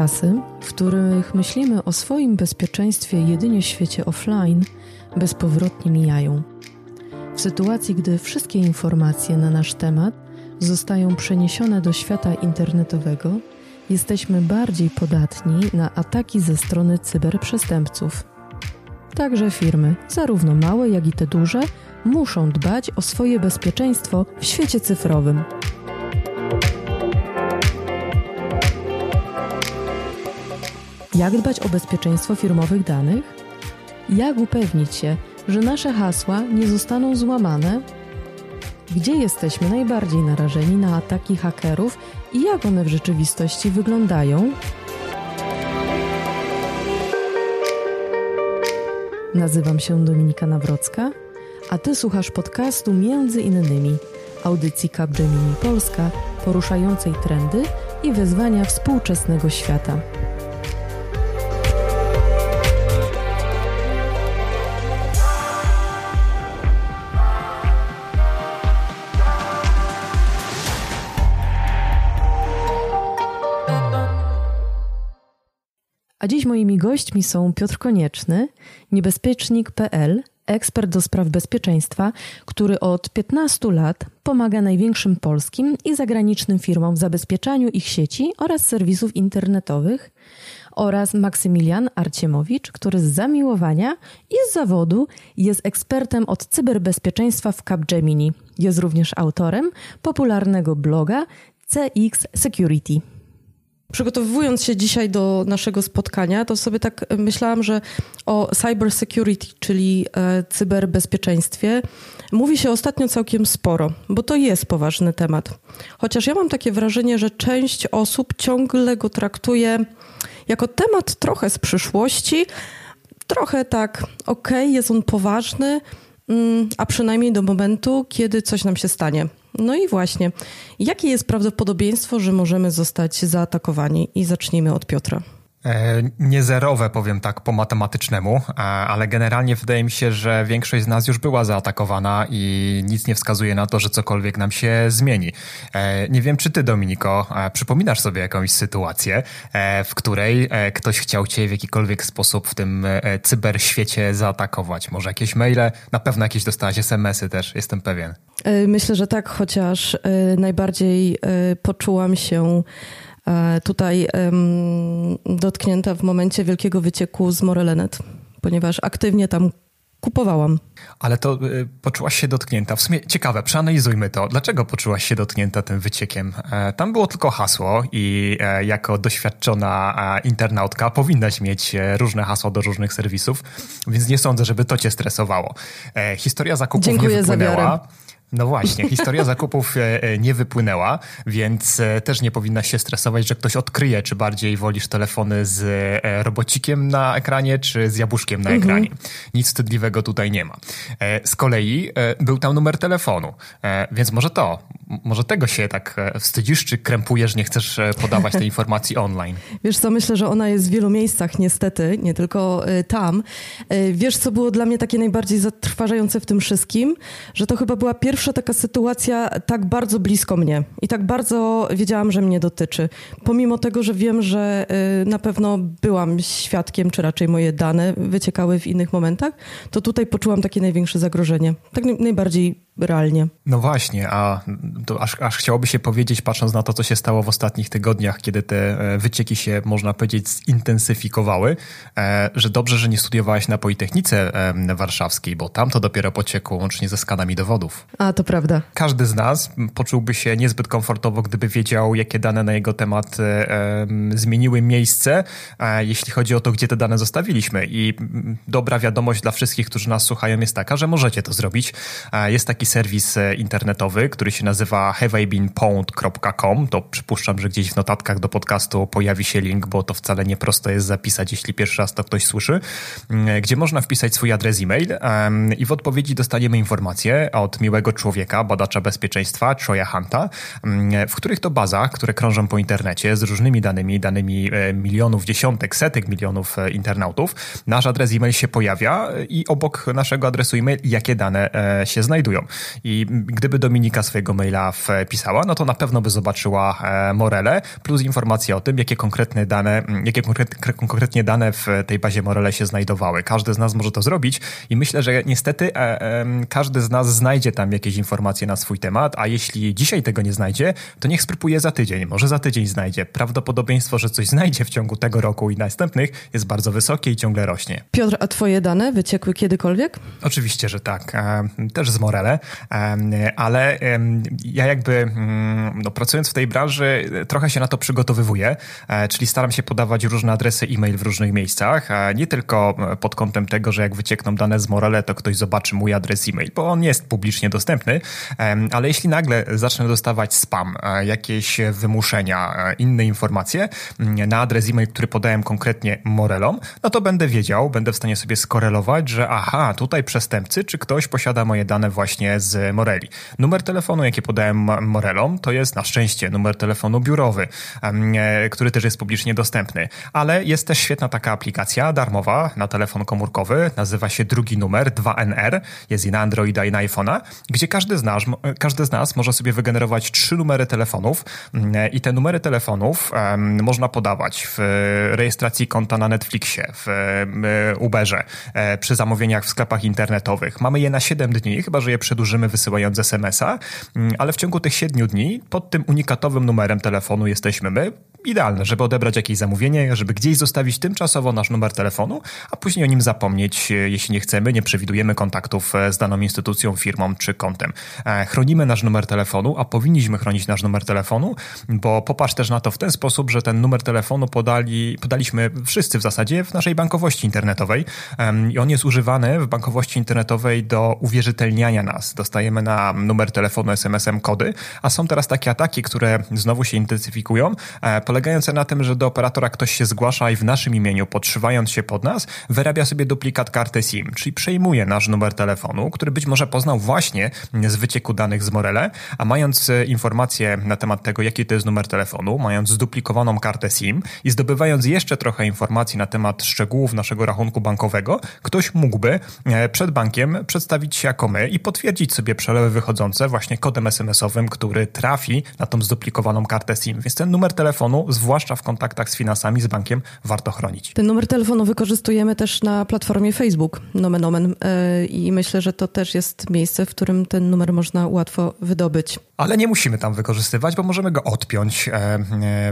Czasy, w których myślimy o swoim bezpieczeństwie jedynie w świecie offline, bezpowrotnie mijają. W sytuacji, gdy wszystkie informacje na nasz temat zostają przeniesione do świata internetowego, jesteśmy bardziej podatni na ataki ze strony cyberprzestępców. Także firmy, zarówno małe, jak i te duże, muszą dbać o swoje bezpieczeństwo w świecie cyfrowym. Jak dbać o bezpieczeństwo firmowych danych? Jak upewnić się, że nasze hasła nie zostaną złamane? Gdzie jesteśmy najbardziej narażeni na ataki hakerów i jak one w rzeczywistości wyglądają? Nazywam się Dominika Nawrocka, a Ty słuchasz podcastu między innymi audycji Capgemini Polska poruszającej trendy i wyzwania współczesnego świata. A dziś moimi gośćmi są Piotr Konieczny, niebezpiecznik.pl, ekspert do spraw bezpieczeństwa, który od 15 lat pomaga największym polskim i zagranicznym firmom w zabezpieczaniu ich sieci oraz serwisów internetowych, oraz Maksymilian Arciemowicz, który z zamiłowania i z zawodu jest ekspertem od cyberbezpieczeństwa w Capgemini. Jest również autorem popularnego bloga CX Security. Przygotowując się dzisiaj do naszego spotkania, to sobie tak myślałam, że o cyber security, czyli e, cyberbezpieczeństwie, mówi się ostatnio całkiem sporo, bo to jest poważny temat. Chociaż ja mam takie wrażenie, że część osób ciągle go traktuje jako temat trochę z przyszłości, trochę tak, okej, okay, jest on poważny, a przynajmniej do momentu, kiedy coś nam się stanie. No i właśnie, jakie jest prawdopodobieństwo, że możemy zostać zaatakowani? I zacznijmy od Piotra. E, niezerowe, powiem tak po matematycznemu, e, ale generalnie wydaje mi się, że większość z nas już była zaatakowana i nic nie wskazuje na to, że cokolwiek nam się zmieni. E, nie wiem, czy ty, Dominiko, przypominasz sobie jakąś sytuację, w której ktoś chciał cię w jakikolwiek sposób w tym cyberświecie zaatakować? Może jakieś maile? Na pewno jakieś dostałaś SMS-y też, jestem pewien. Myślę, że tak, chociaż najbardziej poczułam się tutaj dotknięta w momencie wielkiego wycieku z Morelenet, ponieważ aktywnie tam kupowałam. Ale to y, poczułaś się dotknięta. W sumie ciekawe, przeanalizujmy to. Dlaczego poczułaś się dotknięta tym wyciekiem? E, tam było tylko hasło i e, jako doświadczona e, internautka powinnaś mieć e, różne hasła do różnych serwisów, więc nie sądzę, żeby to cię stresowało. E, historia zakupów Dziękuję nie wypłynęła. Za no właśnie, historia zakupów e, e, nie wypłynęła, więc e, też nie powinna się stresować, że ktoś odkryje, czy bardziej wolisz telefony z robocikiem na ekranie, czy z jabłuszkiem na ekranie. Mhm. Nic wstydliwego tutaj nie ma. Z kolei był tam numer telefonu, więc może to, może tego się tak wstydzisz, czy krępujesz, nie chcesz podawać tej informacji online? Wiesz co, myślę, że ona jest w wielu miejscach niestety, nie tylko tam. Wiesz co było dla mnie takie najbardziej zatrważające w tym wszystkim? Że to chyba była pierwsza pierwsza taka sytuacja tak bardzo blisko mnie i tak bardzo wiedziałam, że mnie dotyczy. Pomimo tego, że wiem, że y, na pewno byłam świadkiem, czy raczej moje dane wyciekały w innych momentach, to tutaj poczułam takie największe zagrożenie. Tak najbardziej realnie. No właśnie, a to aż, aż chciałoby się powiedzieć, patrząc na to, co się stało w ostatnich tygodniach, kiedy te e, wycieki się, można powiedzieć, zintensyfikowały, e, że dobrze, że nie studiowałaś na Politechnice Warszawskiej, bo tam to dopiero pociekło łącznie ze skanami dowodów. A, to prawda. Każdy z nas poczułby się niezbyt komfortowo, gdyby wiedział, jakie dane na jego temat e, zmieniły miejsce, jeśli chodzi o to, gdzie te dane zostawiliśmy. I dobra wiadomość dla wszystkich, którzy nas słuchają jest taka, że możecie to zrobić. Jest taki serwis e, internetowy, który się nazywa haveibeenpwned.com. To przypuszczam, że gdzieś w notatkach do podcastu pojawi się link, bo to wcale nie prosto jest zapisać, jeśli pierwszy raz to ktoś słyszy, mm, gdzie można wpisać swój adres e-mail i w odpowiedzi dostaniemy informacje od miłego człowieka, badacza bezpieczeństwa, Troya Hunta, mm, w których to bazach, które krążą po internecie z różnymi danymi, danymi e, milionów, dziesiątek, setek milionów e, internautów, nasz adres e-mail się pojawia i obok naszego adresu e-mail jakie dane się znajdują. I gdyby Dominika swojego maila wpisała, no to na pewno by zobaczyła e, Morele, plus informacje o tym, jakie konkretne dane, jakie konkretnie dane w tej bazie Morele się znajdowały. Każdy z nas może to zrobić i myślę, że niestety e, każdy z nas znajdzie tam jakieś informacje na swój temat, a jeśli dzisiaj tego nie znajdzie, to niech spróbuje za tydzień. Może za tydzień znajdzie. Prawdopodobieństwo, że coś znajdzie w ciągu tego roku i następnych jest bardzo wysokie i ciągle rośnie. Piotr, a twoje dane wyciekły kiedykolwiek? Oczywiście, że tak. Też z Morele, ale ja jakby mm, no, pracując w tej branży trochę się na to przygotowywuję, e, czyli staram się podawać różne adresy e-mail w różnych miejscach, nie tylko pod kątem tego, że jak wyciekną dane z Morele, to ktoś zobaczy mój adres e-mail, bo on jest publicznie dostępny, ale jeśli nagle zacznę dostawać spam, e, jakieś wymuszenia, e, inne informacje mm, na adres e-mail, który podałem konkretnie Morelom, no to będę wiedział, będę w stanie sobie skorelować, że aha, tutaj przestępcy, czy ktoś posiada moje dane właśnie z Moreli. Numer telefonu, jaki podałem Morelom, to jest na szczęście numer telefonu biurowy, e, który też jest publicznie dostępny. Ale jest też świetna taka aplikacja darmowa na telefon komórkowy, nazywa się drugi numer 2NR, jest i na Androida i na iPhone'a, gdzie każdy z nas, każdy z nas może sobie wygenerować trzy numery telefonów mm, i te numery telefonów można podawać w rejestracji konta na Netflixie, w Uberze, e, przy zamówieniach w sklepach internetowych. Mamy je na 7 dni, chyba że je przedłużymy wysyłając SMS-a, mm, ale w ciągu tych 7 dni pod tym unikatowym numerem telefonu jesteśmy my. Idealne, żeby odebrać jakieś zamówienie, żeby gdzieś zostawić tymczasowo nasz numer telefonu, a później o nim zapomnieć, e, jeśli nie chcemy, nie przewidujemy kontaktów e, z daną instytucją, firmą czy kontem. Chronimy nasz numer telefonu, a powinniśmy chronić nasz numer telefonu, bo popatrz też na to w ten sposób, że ten numer telefonu podali, podaliśmy wszyscy w zasadzie w naszej bankowości internetowej i on jest używany w bankowości internetowej do uwierzytelniania nas. Dostajemy na numer telefonu SMS-em kody, a są teraz takie ataki, które znowu się intensyfikują, e, polegające na tym, że do operatora ktoś się zgłasza i w naszym imieniu, podszywając się pod nas, wyrabia sobie duplikat karty SIM, czyli przejmuje nasz numer telefonu, który być może poznał właśnie z wycieku danych z Morele, a mając e, informacje na temat tego, jaki to jest numer telefonu, mając zduplikowaną kartę SIM i zdobywając jeszcze trochę informacji na temat szczegółów naszego rachunku bankowego, ktoś mógłby e, przed bankiem przedstawić się jako my i potwierdzić sobie przelewy wychodzące właśnie kodem SMS-owym, który trafi na tą zduplikowaną kartę SIM. Więc ten numer telefonu, zwłaszcza w kontaktach z finansami, z bankiem, warto chronić. Ten numer telefonu wykorzystujemy też na platformie Facebook, nomen omen, e, i myślę, że to też jest miejsce, w którym ten numer można łatwo wydobyć. Ale nie musimy tam wykorzystywać, bo możemy go odpiąć. E, e,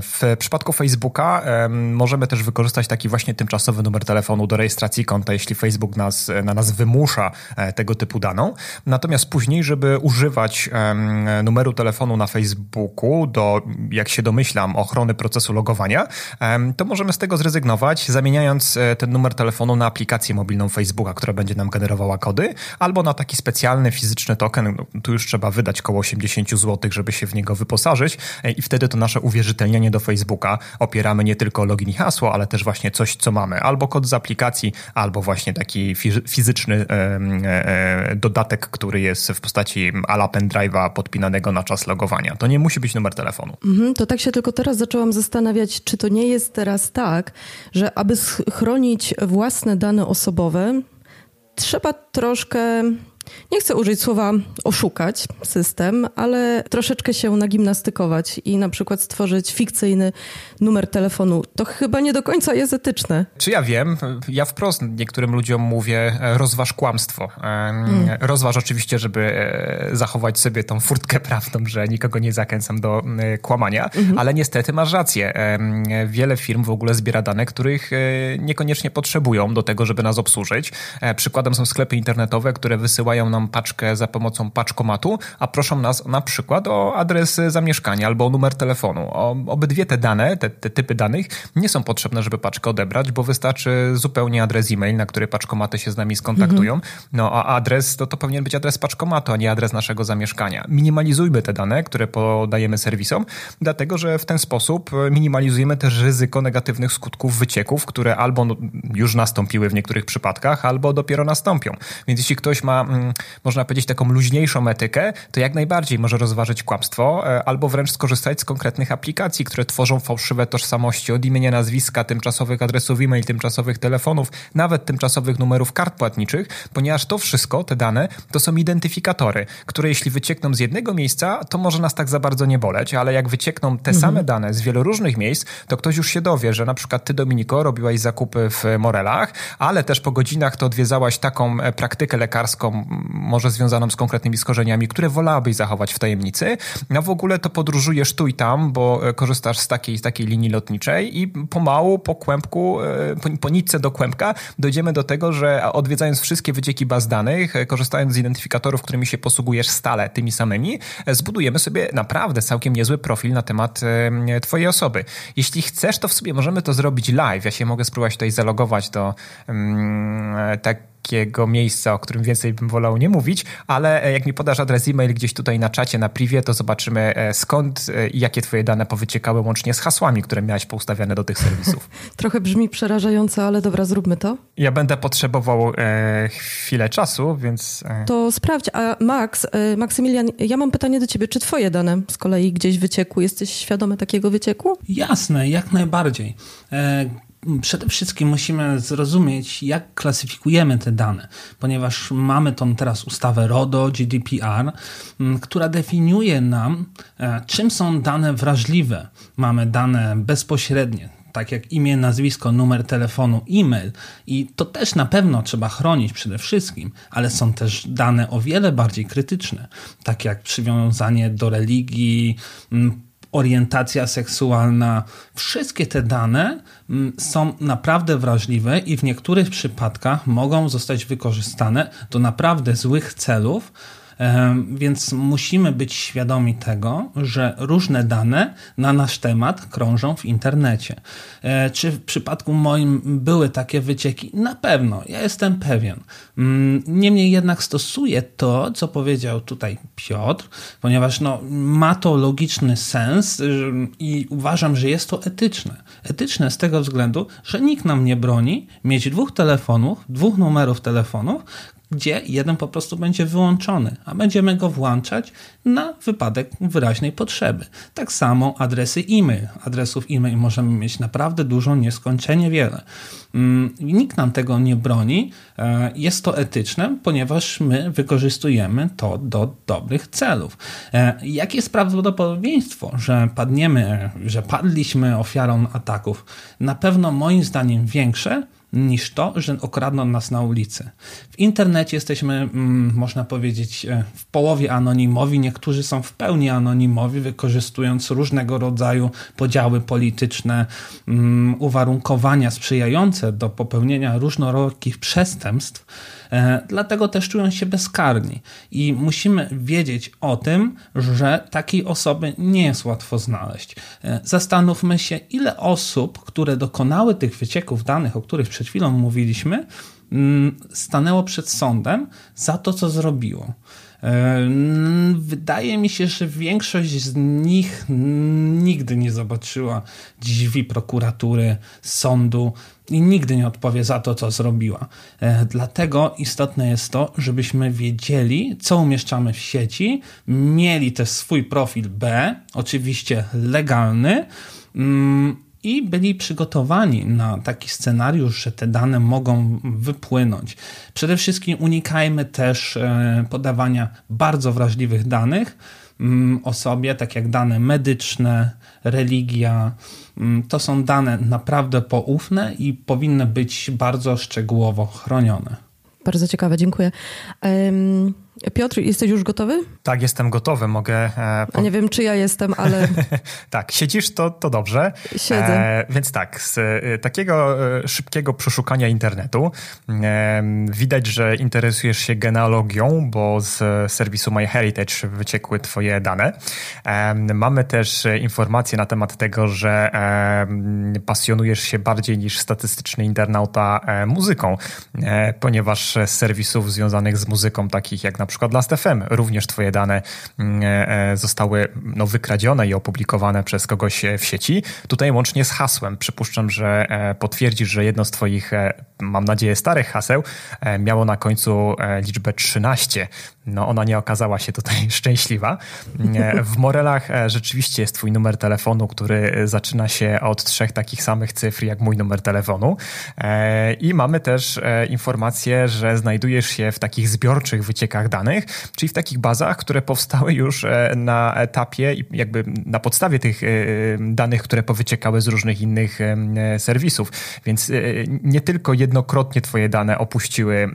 w przypadku Facebooka możemy też wykorzystać taki właśnie tymczasowy numer telefonu do rejestracji konta, jeśli Facebook nas, na nas wymusza tego typu daną. Natomiast później, żeby używać numeru telefonu na Facebooku do, jak się domyślam, ochrony procesu logowania, to możemy z tego zrezygnować, zamieniając ten numer telefonu na aplikację mobilną Facebooka, która będzie nam generowała kody, albo na taki specjalny fizyczny token. No, tu już trzeba wydać około 80 zł, żeby się w niego wyposażyć e, i wtedy to nasze uwierzytelnienie do Facebooka opieramy nie tylko login i hasło, ale też właśnie coś, co mamy. Albo kod z aplikacji, albo właśnie taki fizyczny e, e, dodatek, który jest w postaci ala pendrive'a podpinanego na czas logowania. To nie musi być numer telefonu. Mhm, to tak się tylko teraz zaczęłam zastanawiać, czy to nie jest teraz tak, że aby chronić własne dane osobowe, trzeba troszkę nie chcę użyć słowa oszukać system, ale troszeczkę się nagimnastykować i na przykład stworzyć fikcyjny numer telefonu. To chyba nie do końca jest etyczne. Czy ja wiem? Ja wprost niektórym ludziom mówię, e, rozważ kłamstwo. Mm. Rozważ oczywiście, żeby e, zachować sobie tą furtkę prawdą, że nikogo nie zachęcam do kłamania, mhm. ale niestety masz rację. Wiele firm w ogóle zbiera dane, których e, niekoniecznie potrzebują do tego, żeby nas obsłużyć. Przykładem są sklepy internetowe, które wysyłają wysyłają nam paczkę za pomocą paczkomatu, a proszą nas na przykład o adres zamieszkania albo o numer telefonu. O, obydwie te dane, te, te typy danych nie są potrzebne, żeby paczkę odebrać, bo wystarczy zupełnie adres e-mail, na który paczkomaty się z nami skontaktują. Mhm. No a adres to, to powinien być adres paczkomatu, a nie adres naszego zamieszkania. Minimalizujmy te dane, które podajemy serwisom, dlatego że w ten sposób minimalizujemy też ryzyko negatywnych skutków wycieków, które albo już nastąpiły w niektórych przypadkach, albo dopiero nastąpią. Więc jeśli ktoś ma mm, można powiedzieć, taką luźniejszą etykę, to jak najbardziej może rozważyć kłamstwo albo wręcz skorzystać z konkretnych aplikacji, które tworzą fałszywe tożsamości od imienia, nazwiska, tymczasowych adresów e-mail, tymczasowych telefonów, nawet tymczasowych numerów kart płatniczych, ponieważ to wszystko, te dane, to są identyfikatory, które jeśli wyciekną z jednego miejsca, to może nas tak za bardzo nie boleć, ale jak wyciekną te mhm. same dane z wielu różnych miejsc, to ktoś już się dowie, że na przykład ty, Dominiko, robiłaś zakupy w Morelach, ale też po godzinach to odwiedzałaś taką e, praktykę lekarską, może związaną z konkretnymi skorzeniami, które wolałabyś zachować w tajemnicy. No w ogóle to podróżujesz tu i tam, bo e, korzystasz z takiej, z takiej linii lotniczej i pomału po kłębku, e, po, po nitce do kłębka dojdziemy do tego, że odwiedzając wszystkie wycieki baz danych, korzystając z identyfikatorów, którymi się posługujesz stale, tymi samymi, zbudujemy sobie naprawdę całkiem niezły profil na temat twojej osoby. Jeśli chcesz, to w sobie możemy to zrobić live. Ja się mogę spróbować tutaj zalogować do um, tak takiego miejsca, o którym więcej bym wolał nie mówić, ale e, jak mi podasz adres e-mail gdzieś tutaj na czacie, na privie, to zobaczymy e, skąd e, i jakie twoje dane powyciekały łącznie z hasłami, które miałeś poustawiane do tych serwisów. Trochę brzmi przerażająco, ale dobra, zróbmy to. Ja będę potrzebował e, chwilę czasu, więc... E... To sprawdź, a Max, e, Maksymilian, ja mam pytanie do ciebie, czy twoje dane z kolei gdzieś wyciekły? Jesteś świadomy takiego wycieku? Jasne, jak najbardziej przede wszystkim musimy zrozumieć, jak klasyfikujemy te dane, ponieważ mamy tą teraz ustawę RODO, GDPR, która definiuje nam, e, czym są dane wrażliwe. Mamy dane bezpośrednie, tak jak imię, nazwisko, numer telefonu, e-mail i to też na pewno trzeba chronić przede wszystkim, ale są też dane o wiele bardziej krytyczne, tak jak przywiązanie do religii, orientacja seksualna, wszystkie te dane mm, są naprawdę wrażliwe i w niektórych przypadkach mogą zostać wykorzystane do naprawdę złych celów, więc musimy być świadomi tego, że różne dane na nasz temat krążą w internecie. E, czy w przypadku moim były takie wycieki? Na pewno, ja jestem pewien. Mm, niemniej jednak stosuję to, co powiedział tutaj Piotr, ponieważ no, ma to logiczny sens i uważam, że jest to etyczne. Etyczne z tego względu, że nikt nam nie broni mieć dwóch telefonów, dwóch numerów telefonów, gdzie jeden po prostu będzie wyłączony, a będziemy go włączać na wypadek wyraźnej potrzeby. Tak samo adresy e-mail. Adresów e-mail możemy mieć naprawdę dużo, nieskończenie wiele. Mm, nikt nam tego nie broni. E, jest to etyczne, ponieważ my wykorzystujemy to do dobrych celów. E, jakie jest prawdopodobieństwo, że padniemy, że padliśmy ofiarą ataków? Na pewno moim zdaniem większe, niż to, że okradną nas na ulicy. W internecie jesteśmy, mm, można powiedzieć, e, w połowie anonimowi, niektórzy są w pełni anonimowi, wykorzystując różnego rodzaju podziały polityczne, mm, uwarunkowania sprzyjające do popełnienia różnorodnych przestępstw dlatego też czują się bezkarni. I musimy wiedzieć o tym, że takiej osoby nie jest łatwo znaleźć. E, zastanówmy się, ile osób, które dokonały tych wycieków danych, o których przed chwilą mówiliśmy, mm, stanęło przed sądem za to, co zrobiło. E, wydaje mi się, że większość z nich nigdy nie zobaczyła drzwi prokuratury, sądu i nigdy nie odpowie za to, co zrobiła. E, dlatego istotne jest to, żebyśmy wiedzieli, co umieszczamy w sieci, mieli też swój profil B, oczywiście legalny mm, i byli przygotowani na taki scenariusz, że te dane mogą wypłynąć. Przede wszystkim unikajmy też e, podawania bardzo wrażliwych danych mm, osobie, tak jak dane medyczne, religia. Mm, to są dane naprawdę poufne i powinny być bardzo szczegółowo chronione. Bardzo ciekawe, dziękuję. Um... Piotr, jesteś już gotowy? Tak, jestem gotowy, mogę... E, po... A nie wiem, czy ja jestem, ale... tak, siedzisz, to, to dobrze. Siedzę. E, więc tak, z e, takiego e, szybkiego przeszukania internetu e, widać, że interesujesz się genealogią, bo z serwisu MyHeritage wyciekły twoje dane. Mamy też informacje na temat tego, że pasjonujesz się bardziej niż statystyczny internauta muzyką, ponieważ z serwisów związanych z muzyką, takich jak na przykład Last.fm, również twoje dane mm, e, zostały no, wykradzione i opublikowane przez kogoś w sieci. Tutaj łącznie z hasłem. Przypuszczam, że potwierdzisz, że jedno z twoich, mam nadzieję, starych haseł miało na końcu liczbę 13. No ona nie okazała się tutaj szczęśliwa. W Morelach rzeczywiście jest twój numer telefonu, który zaczyna się od trzech takich samych cyfr jak mój numer telefonu. I mamy też informację, że znajdujesz się w takich zbiorczych wyciekach danych, czyli w takich bazach, które powstały już e, na etapie jakby na podstawie tych e, danych, które powyciekały z różnych innych e, serwisów. Więc nie tylko jednokrotnie twoje dane opuściły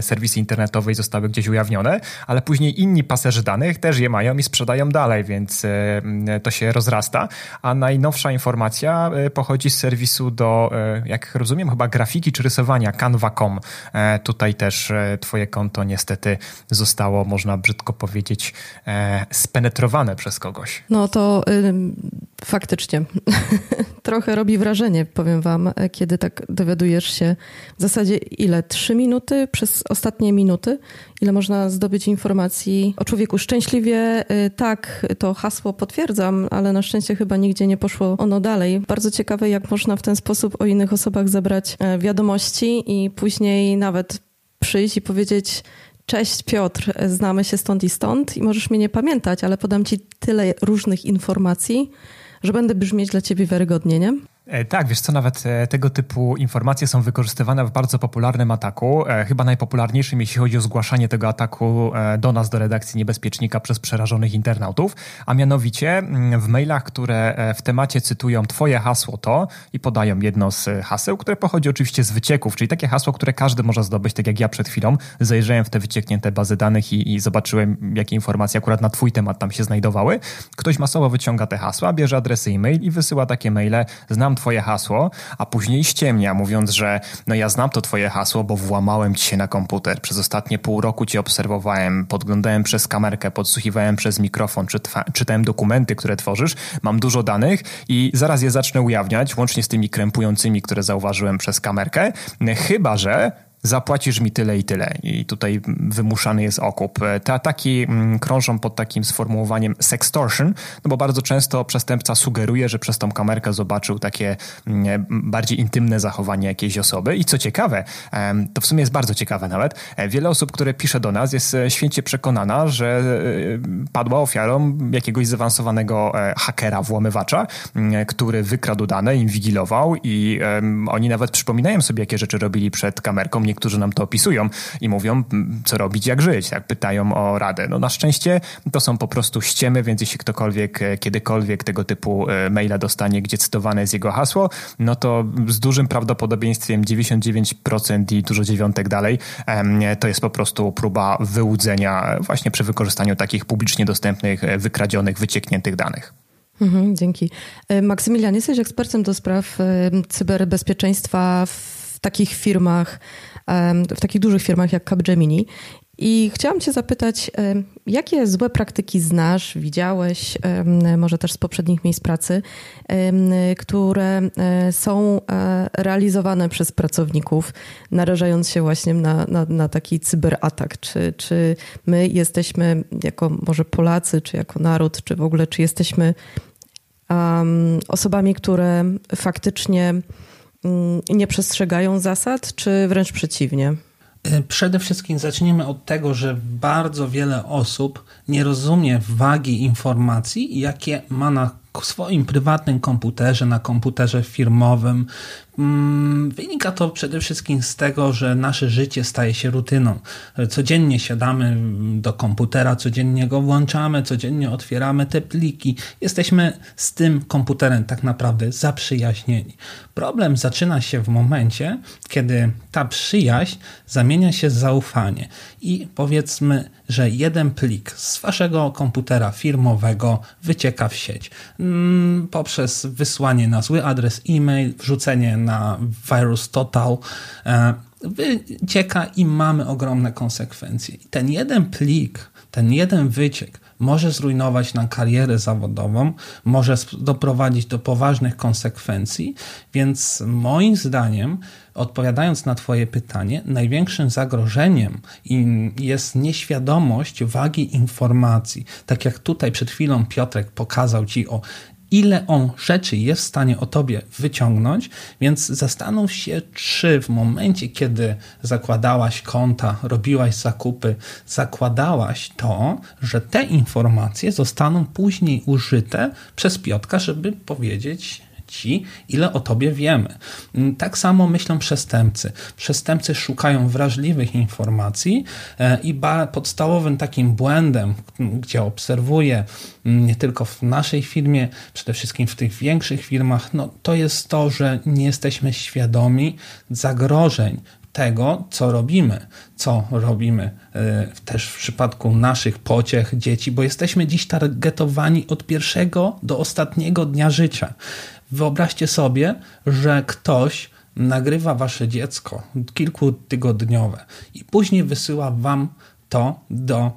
serwisy internetowe i zostały gdzieś ujawnione, ale później inni paserzy danych też je mają i sprzedają dalej, więc to się rozrasta. A najnowsza informacja pochodzi z serwisu do, jak rozumiem, chyba grafiki czy rysowania canva.com. Tutaj też twoje konto niestety zostało, można brzydko powiedzieć, e, spenetrowane przez kogoś. No to y, faktycznie trochę robi wrażenie, powiem wam, kiedy tak dowiadujesz się w zasadzie ile? Trzy minuty przez ostatnie minuty? Ile można zdobyć informacji o człowieku? Szczęśliwie y, tak, to hasło potwierdzam, ale na szczęście chyba nigdzie nie poszło ono dalej. Bardzo ciekawe, jak można w ten sposób o innych osobach zebrać e, wiadomości i później nawet przyjść i powiedzieć: Cześć Piotr, znamy się stąd i stąd i możesz mnie nie pamiętać, ale podam ci tyle różnych informacji, że będę brzmieć dla ciebie wiarygodnie, nie? E, tak, wiesz co, nawet e, tego typu informacje są wykorzystywane w bardzo popularnym ataku, e, chyba najpopularniejszym, jeśli chodzi o zgłaszanie tego ataku do nas, do redakcji Niebezpiecznika przez przerażonych internautów, a mianowicie mm, w mailach, które w temacie cytują twoje hasło to i podają jedno z haseł, które pochodzi oczywiście z wycieków, czyli takie hasło, które każdy może zdobyć, tak jak ja przed chwilą. Zajrzałem w te wycieknięte bazy danych i, i zobaczyłem, jakie informacje akurat na twój temat tam się znajdowały. Ktoś masowo wyciąga te hasła, bierze adresy e-mail i wysyła takie maile, znam twoje hasło, a później ściemnia, mówiąc, że no ja znam to twoje hasło, bo włamałem ci się na komputer. Przez ostatnie pół roku cię obserwowałem, podglądałem przez kamerkę, podsłuchiwałem przez mikrofon, czytałem dokumenty, które tworzysz, mam dużo danych i zaraz je zacznę ujawniać, łącznie z tymi krępującymi, które zauważyłem przez kamerkę, chyba że zapłacisz mi tyle i tyle. I tutaj wymuszany jest okup. Te ataki mm, krążą pod takim sformułowaniem sextortion, no bo bardzo często przestępca sugeruje, że przez tą kamerkę zobaczył takie mm, bardziej intymne zachowanie jakiejś osoby. I co ciekawe, to w sumie jest bardzo ciekawe nawet, e, wiele osób, które pisze do nas jest e, święcie przekonana, że e, padła ofiarą jakiegoś zaawansowanego hakera, włamywacza, mm, który wykradł dane, inwigilował i oni nawet przypominają sobie, jakie rzeczy robili przed kamerką. Nie niektórzy nam to opisują i mówią, co robić, jak żyć, tak pytają o radę. No na szczęście to są po prostu ściemy, więc jeśli ktokolwiek e, kiedykolwiek tego typu e, maila dostanie, gdzie cytowane jest jego hasło, no to z dużym prawdopodobieństwem 99% i dużo dziewiątek dalej, to jest po prostu próba wyłudzenia właśnie przy wykorzystaniu takich publicznie dostępnych, e, wykradzionych, wyciekniętych danych. Mhm, dzięki. Maksymilian, jesteś ekspertem do spraw cyberbezpieczeństwa w takich firmach w takich dużych firmach jak Capgemini. I chciałam Cię zapytać, jakie złe praktyki znasz, widziałeś, może też z poprzednich miejsc pracy, które e, są e, realizowane przez pracowników, narażając się właśnie na, na, na taki cyberatak? Czy, czy my jesteśmy jako może Polacy, czy jako naród, czy w ogóle, czy jesteśmy um, osobami, które faktycznie nie przestrzegają zasad, czy wręcz przeciwnie? E, przede wszystkim zacznijmy od tego, że bardzo wiele osób nie rozumie wagi informacji, jakie ma na swoim prywatnym komputerze, na komputerze firmowym, Mm, wynika to przede wszystkim z tego, że nasze życie staje się rutyną. Codziennie siadamy do komputera, codziennie go włączamy, codziennie otwieramy te pliki. Jesteśmy z tym komputerem tak naprawdę zaprzyjaźnieni. Problem zaczyna się w momencie, kiedy ta przyjaźń zamienia się w zaufanie i powiedzmy, że jeden plik z waszego komputera firmowego wycieka w sieć mm, poprzez wysłanie na zły adres e-mail, wrzucenie na Virus Total e, wycieka i mamy ogromne konsekwencje. Ten jeden plik, ten jeden wyciek może zrujnować nam karierę zawodową, może doprowadzić do poważnych konsekwencji, więc moim zdaniem, odpowiadając na Twoje pytanie, największym zagrożeniem jest nieświadomość wagi informacji. Tak jak tutaj przed chwilą Piotrek pokazał Ci o ile on rzeczy jest w stanie o tobie wyciągnąć, więc zastanów się, czy w momencie, kiedy zakładałaś konta, robiłaś zakupy, zakładałaś to, że te informacje zostaną później użyte przez Piotka, żeby powiedzieć ile o tobie wiemy. Mm, tak samo myślą przestępcy. Przestępcy szukają wrażliwych informacji e, i podstawowym takim błędem, gdzie obserwuję mm, nie tylko w naszej firmie, przede wszystkim w tych większych firmach, no, to jest to, że nie jesteśmy świadomi zagrożeń, tego, co robimy, co robimy e, też w przypadku naszych pociech dzieci, bo jesteśmy dziś targetowani od pierwszego do ostatniego dnia życia. Wyobraźcie sobie, że ktoś nagrywa wasze dziecko kilkutygodniowe i później wysyła wam to do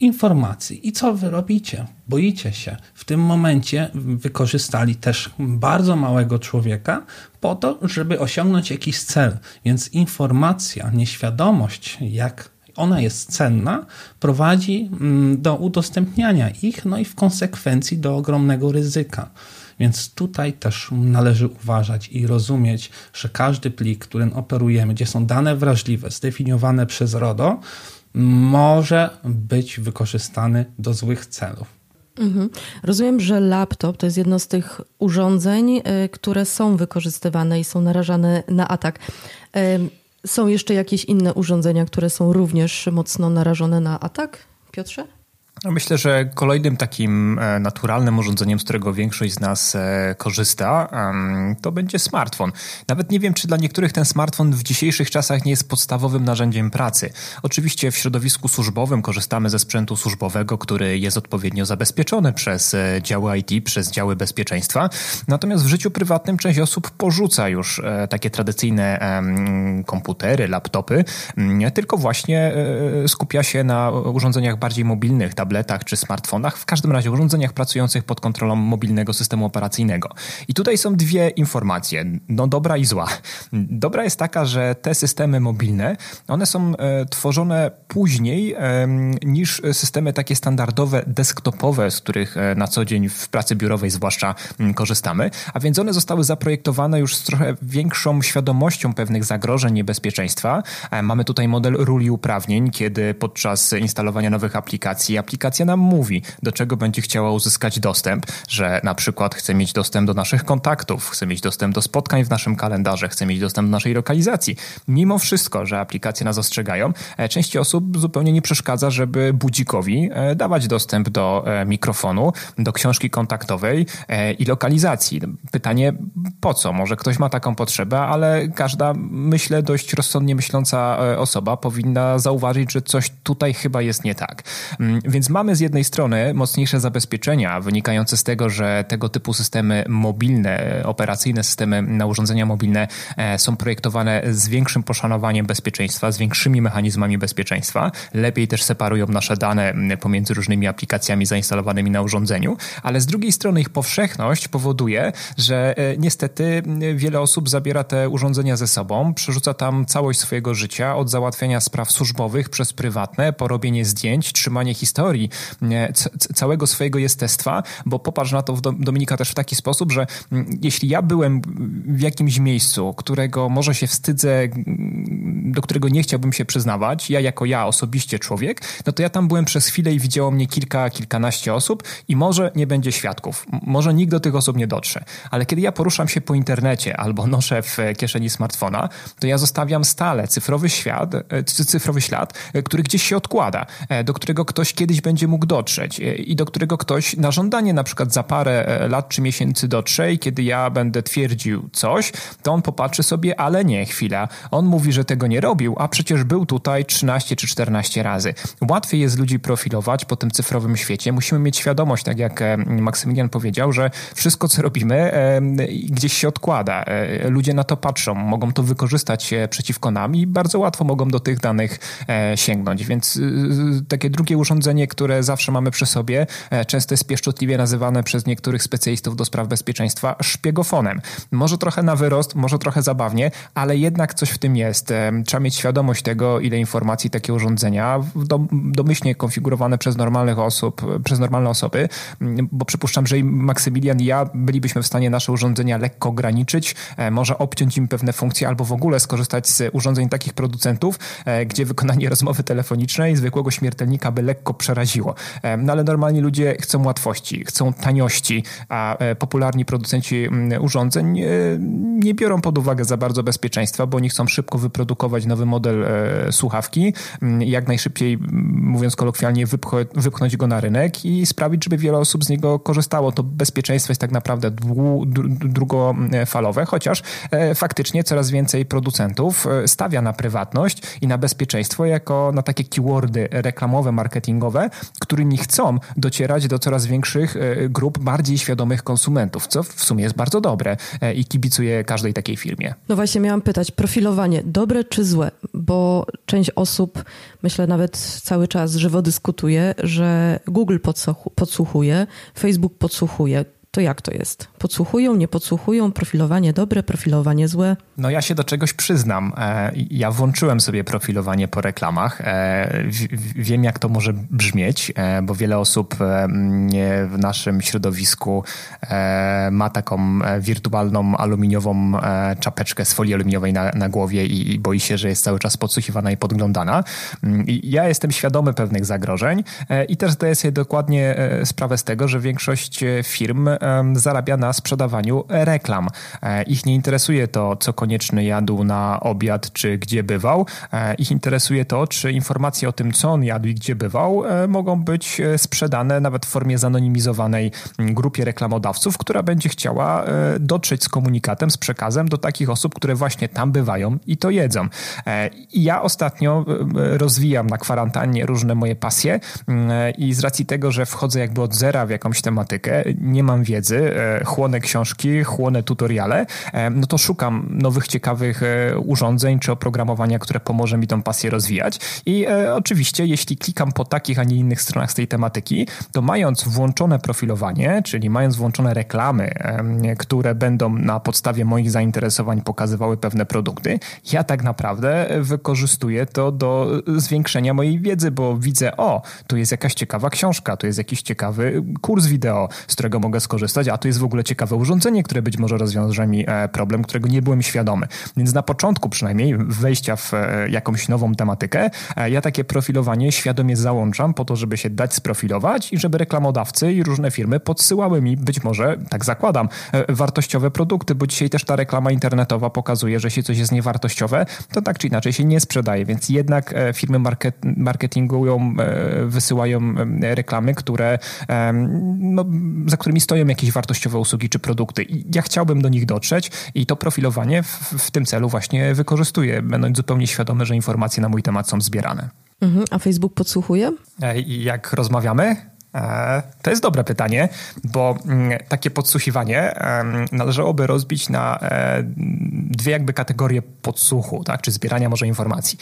informacji. I co wy robicie? Boicie się. W tym momencie wykorzystali też bardzo małego człowieka po to, żeby osiągnąć jakiś cel. Więc informacja, nieświadomość, jak ona jest cenna, prowadzi mm, do udostępniania ich, no i w konsekwencji do ogromnego ryzyka. Więc tutaj też należy uważać i rozumieć, że każdy plik, którym operujemy, gdzie są dane wrażliwe, zdefiniowane przez RODO, może być wykorzystany do złych celów. Mhm. Rozumiem, że laptop to jest jedno z tych urządzeń, y, które są wykorzystywane i są narażane na atak. Są jeszcze jakieś inne urządzenia, które są również mocno narażone na atak, Piotrze? Myślę, że kolejnym takim e, naturalnym urządzeniem, z którego większość z nas e, korzysta, to będzie smartfon. Nawet nie wiem, czy dla niektórych ten smartfon w dzisiejszych czasach nie jest podstawowym narzędziem pracy. Oczywiście w środowisku służbowym korzystamy ze sprzętu służbowego, który jest odpowiednio zabezpieczony przez e, działy IT, przez działy bezpieczeństwa. Natomiast w życiu prywatnym część osób porzuca już takie tradycyjne komputery, laptopy, tylko właśnie skupia się na urządzeniach bardziej mobilnych, tabletach czy smartfonach, w każdym razie urządzeniach pracujących pod kontrolą mobilnego systemu operacyjnego. I tutaj są dwie informacje, no dobra i zła. Dobra jest taka, że te systemy mobilne, one są e, tworzone później e, niż systemy takie standardowe, desktopowe, z których e, na co dzień w pracy biurowej zwłaszcza m, korzystamy, a więc one zostały zaprojektowane już z trochę większą świadomością pewnych zagrożeń niebezpieczeństwa. E, mamy tutaj model ról i uprawnień, kiedy podczas instalowania nowych aplikacji, aplikacji aplikacja nam mówi, do czego będzie chciała uzyskać dostęp, że na przykład chce mieć dostęp do naszych kontaktów, chce mieć dostęp do spotkań w naszym kalendarze, chce mieć dostęp do naszej lokalizacji. Mimo wszystko, że aplikacje nas ostrzegają, e, części osób zupełnie nie przeszkadza, żeby budzikowi e, dawać dostęp do e, mikrofonu, do książki kontaktowej i lokalizacji. Pytanie, po co? Może ktoś ma taką potrzebę, ale każda, myślę, dość rozsądnie myśląca osoba powinna zauważyć, że coś tutaj chyba jest nie tak. Mm, więc więc mamy z jednej strony mocniejsze zabezpieczenia wynikające z tego, że tego typu systemy mobilne, operacyjne systemy na urządzenia mobilne e, są projektowane z większym poszanowaniem bezpieczeństwa, z większymi mechanizmami bezpieczeństwa. Lepiej też separują nasze dane pomiędzy różnymi aplikacjami zainstalowanymi na urządzeniu, ale z drugiej strony ich powszechność powoduje, że e, niestety wiele osób zabiera te urządzenia ze sobą, przerzuca tam całość swojego życia od załatwiania spraw służbowych przez prywatne, porobienie zdjęć, trzymanie historii, historii całego swojego jestestwa, bo popatrz na to Dominika też w taki sposób, że mm, jeśli ja byłem w jakimś miejscu, którego może się wstydzę, do którego nie chciałbym się przyznawać, ja jako ja osobiście człowiek, no to ja tam byłem przez chwilę i widziało mnie kilka, kilkanaście osób i może nie będzie świadków, może nikt do tych osób nie dotrze, ale kiedy ja poruszam się po internecie albo noszę w kieszeni smartfona, to ja zostawiam stale cyfrowy świat, e, cyfrowy ślad, e, który gdzieś się odkłada, e, do którego ktoś kiedyś będzie mógł dotrzeć e, i do którego ktoś na żądanie na przykład za parę e, lat czy miesięcy dotrze i kiedy ja będę twierdził coś, to on popatrzy sobie, ale nie, chwila. On mówi, że tego nie robił, a przecież był tutaj 13 czy 14 razy. Łatwiej jest ludzi profilować po tym cyfrowym świecie. Musimy mieć świadomość, tak jak e, Maksymilian powiedział, że wszystko, co robimy, gdzieś się odkłada. Ludzie na to patrzą, mogą to wykorzystać przeciwko nam i bardzo łatwo mogą do tych danych sięgnąć. Więc takie drugie urządzenie, które zawsze mamy przy sobie, często jest pieszczotliwie nazywane przez niektórych specjalistów do spraw bezpieczeństwa szpiegofonem. Może trochę na wyrost, może trochę zabawnie, ale jednak coś w tym jest. Trzeba mieć świadomość tego, ile informacji takie urządzenia, domyślnie konfigurowane przez normalnych osób, przez normalne osoby, bo przypuszczam, że i Maksymilian i ja bylibyśmy w stanie nasze urządzenia lekko ograniczyć, e, może obciąć im pewne funkcje albo w ogóle skorzystać z urządzeń takich producentów, e, gdzie wykonanie rozmowy telefonicznej zwykłego śmiertelnika by lekko przeraziło. E, no ale normalni ludzie chcą łatwości, chcą taniości, a popularni producenci urządzeń nie biorą pod uwagę za bardzo bezpieczeństwa, bo oni chcą szybko wyprodukować nowy model słuchawki, jak najszybciej, mówiąc kolokwialnie, wypchnąć go na rynek i sprawić, żeby wiele osób z niego korzystało. To bezpieczeństwo jest tak naprawdę drugofalowe, chociaż e, faktycznie coraz więcej producentów e, stawia na prywatność i na bezpieczeństwo jako na takie keywordy reklamowe, marketingowe, którymi chcą docierać do coraz większych e, grup bardziej świadomych konsumentów, co w sumie jest bardzo dobre i kibicuje każdej takiej firmie. No właśnie miałam pytać, profilowanie dobre czy złe? Bo część osób, myślę nawet cały czas żywo dyskutuje, że Google podsłuchuje, Facebook podsłuchuje to jak to jest? Podsłuchują, nie podsłuchują, profilowanie dobre, profilowanie złe? No ja się do czegoś przyznam. E, ja włączyłem sobie profilowanie po reklamach. E, wiem, jak to może brzmieć, e, bo wiele osób w naszym środowisku ma taką wirtualną aluminiową czapeczkę z folii aluminiowej na, na głowie i boi się, że jest cały czas podsłuchiwana i podglądana. Mm, ja jestem świadomy pewnych zagrożeń i też zdaję sobie dokładnie sprawę z tego, że większość firm zarabia na sprzedawaniu reklam. E, ich nie interesuje to, co konieczny jadł na obiad, czy gdzie bywał. E, ich interesuje to, czy informacje o tym, co on jadł i gdzie bywał, e, mogą być sprzedane nawet w formie zanonimizowanej grupie reklamodawców, która będzie chciała dotrzeć z komunikatem, z przekazem do takich osób, które właśnie tam bywają i to jedzą. Ja ostatnio rozwijam na kwarantannie różne moje pasje i z racji tego, że wchodzę jakby od zera w jakąś tematykę, nie mam wiedzy, e, chłonę książki, chłonę tutoriale, e, no to szukam nowych, ciekawych e, urządzeń czy oprogramowania, które pomoże mi tą pasję rozwijać. I oczywiście, jeśli klikam po takich, a nie innych stronach z tej tematyki, to mając włączone profilowanie, czyli mając włączone reklamy, które będą na podstawie moich zainteresowań pokazywały pewne produkty, ja tak naprawdę wykorzystuję to do zwiększenia mojej wiedzy, bo widzę, o, tu jest jakaś ciekawa książka, tu jest jakiś ciekawy kurs wideo, z którego mogę skorzystać skorzystać, a to jest w ogóle ciekawe urządzenie, które być może rozwiąże mi e, problem, którego nie byłem świadomy. Więc na początku przynajmniej wejścia w e, jakąś nową tematykę, e, ja takie profilowanie świadomie załączam po to, żeby się dać sprofilować i żeby reklamodawcy i różne firmy podsyłały mi być może, tak zakładam, wartościowe produkty, bo dzisiaj też ta reklama internetowa pokazuje, że jeśli coś jest niewartościowe, to tak czy inaczej się nie sprzedaje, więc jednak firmy market, marketingują, wysyłają reklamy, które, no, za którymi stoją jakieś wartościowe usługi czy produkty. I ja chciałbym do nich dotrzeć i to profilowanie w, w tym celu właśnie wykorzystuję, będąc zupełnie świadomy, że informacje na mój temat są zbierane. Mhm, a Facebook podsłuchuje? E, jak rozmawiamy? E, to jest dobre pytanie, bo mm, takie podsłuchiwanie należałoby rozbić na e, dwie jakby kategorie podsłuchu, tak, czy zbierania może informacji.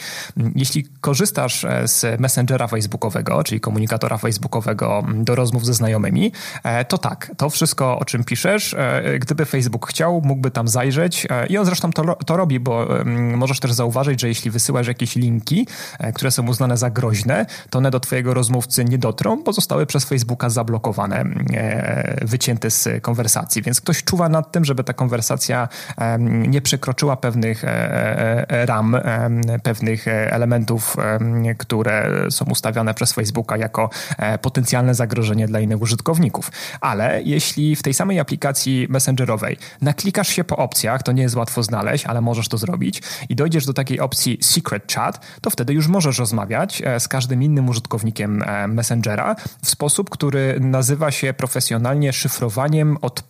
Jeśli korzystasz e, z Messengera Facebookowego, czyli komunikatora Facebookowego do rozmów ze znajomymi, to tak, to wszystko, o czym piszesz, gdyby Facebook chciał, mógłby tam zajrzeć i on zresztą to, to robi, bo możesz też zauważyć, że jeśli wysyłasz jakieś linki, które są uznane za groźne, to one do twojego rozmówcy nie dotrą, bo zostały przez przez Facebooka zablokowane, e, wycięte z konwersacji, więc ktoś czuwa nad tym, żeby ta konwersacja nie przekroczyła pewnych e, e, ram, pewnych elementów, które są ustawiane przez Facebooka jako potencjalne zagrożenie dla innych użytkowników. Ale jeśli w tej samej aplikacji messengerowej naklikasz się po opcjach, to nie jest łatwo znaleźć, ale możesz to zrobić i dojdziesz do takiej opcji Secret Chat, to wtedy już możesz rozmawiać z każdym innym użytkownikiem Messengera w sposób, który nazywa się profesjonalnie szyfrowaniem od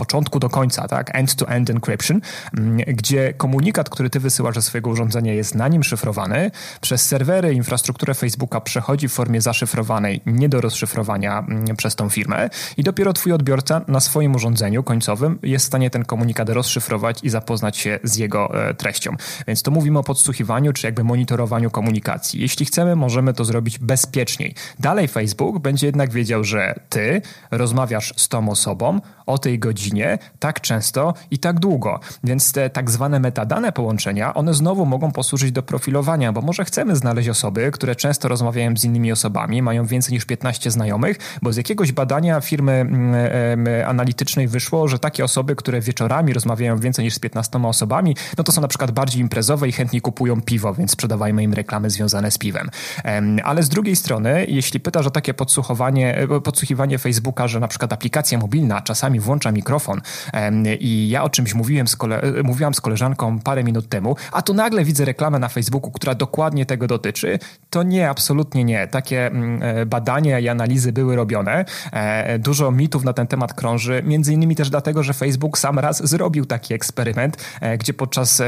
początku do końca, tak? End-to-end encryption, mm, gdzie komunikat, który ty wysyłasz ze swojego urządzenia jest na nim szyfrowany, przez serwery, infrastrukturę Facebooka przechodzi w formie zaszyfrowanej, nie do rozszyfrowania mm, przez tą firmę i dopiero twój odbiorca na swoim urządzeniu końcowym jest w stanie ten komunikat rozszyfrować i zapoznać się z jego e, treścią. Więc to mówimy o podsłuchiwaniu, czy jakby monitorowaniu komunikacji. Jeśli chcemy, możemy to zrobić bezpieczniej. Dalej Facebook będzie jednak wiedział, że ty rozmawiasz z tą osobą o tej godzinie tak często i tak długo. Więc te tak zwane metadane połączenia, one znowu mogą posłużyć do profilowania, bo może chcemy znaleźć osoby, które często rozmawiają z innymi osobami, mają więcej niż 15 znajomych, bo z jakiegoś badania firmy mm, analitycznej wyszło, że takie osoby, które wieczorami rozmawiają więcej niż z 15 osobami, no to są na przykład bardziej imprezowe i chętniej kupują piwo, więc sprzedawajmy im reklamy związane z piwem. Ale z drugiej strony, jeśli pytasz o takie podsłuchowanie, e, podsłuchiwanie Facebooka, że na przykład aplikacja mobilna czasami włącza mikrofon i ja o czymś mówiłem z kole- e, mówiłam z koleżanką parę minut temu, a tu nagle widzę reklamę na Facebooku, która dokładnie tego dotyczy, to nie, absolutnie nie. Takie mm, e, badania i analizy były robione. Dużo mitów na ten temat krąży, między innymi też dlatego, że Facebook sam raz zrobił taki eksperyment, gdzie podczas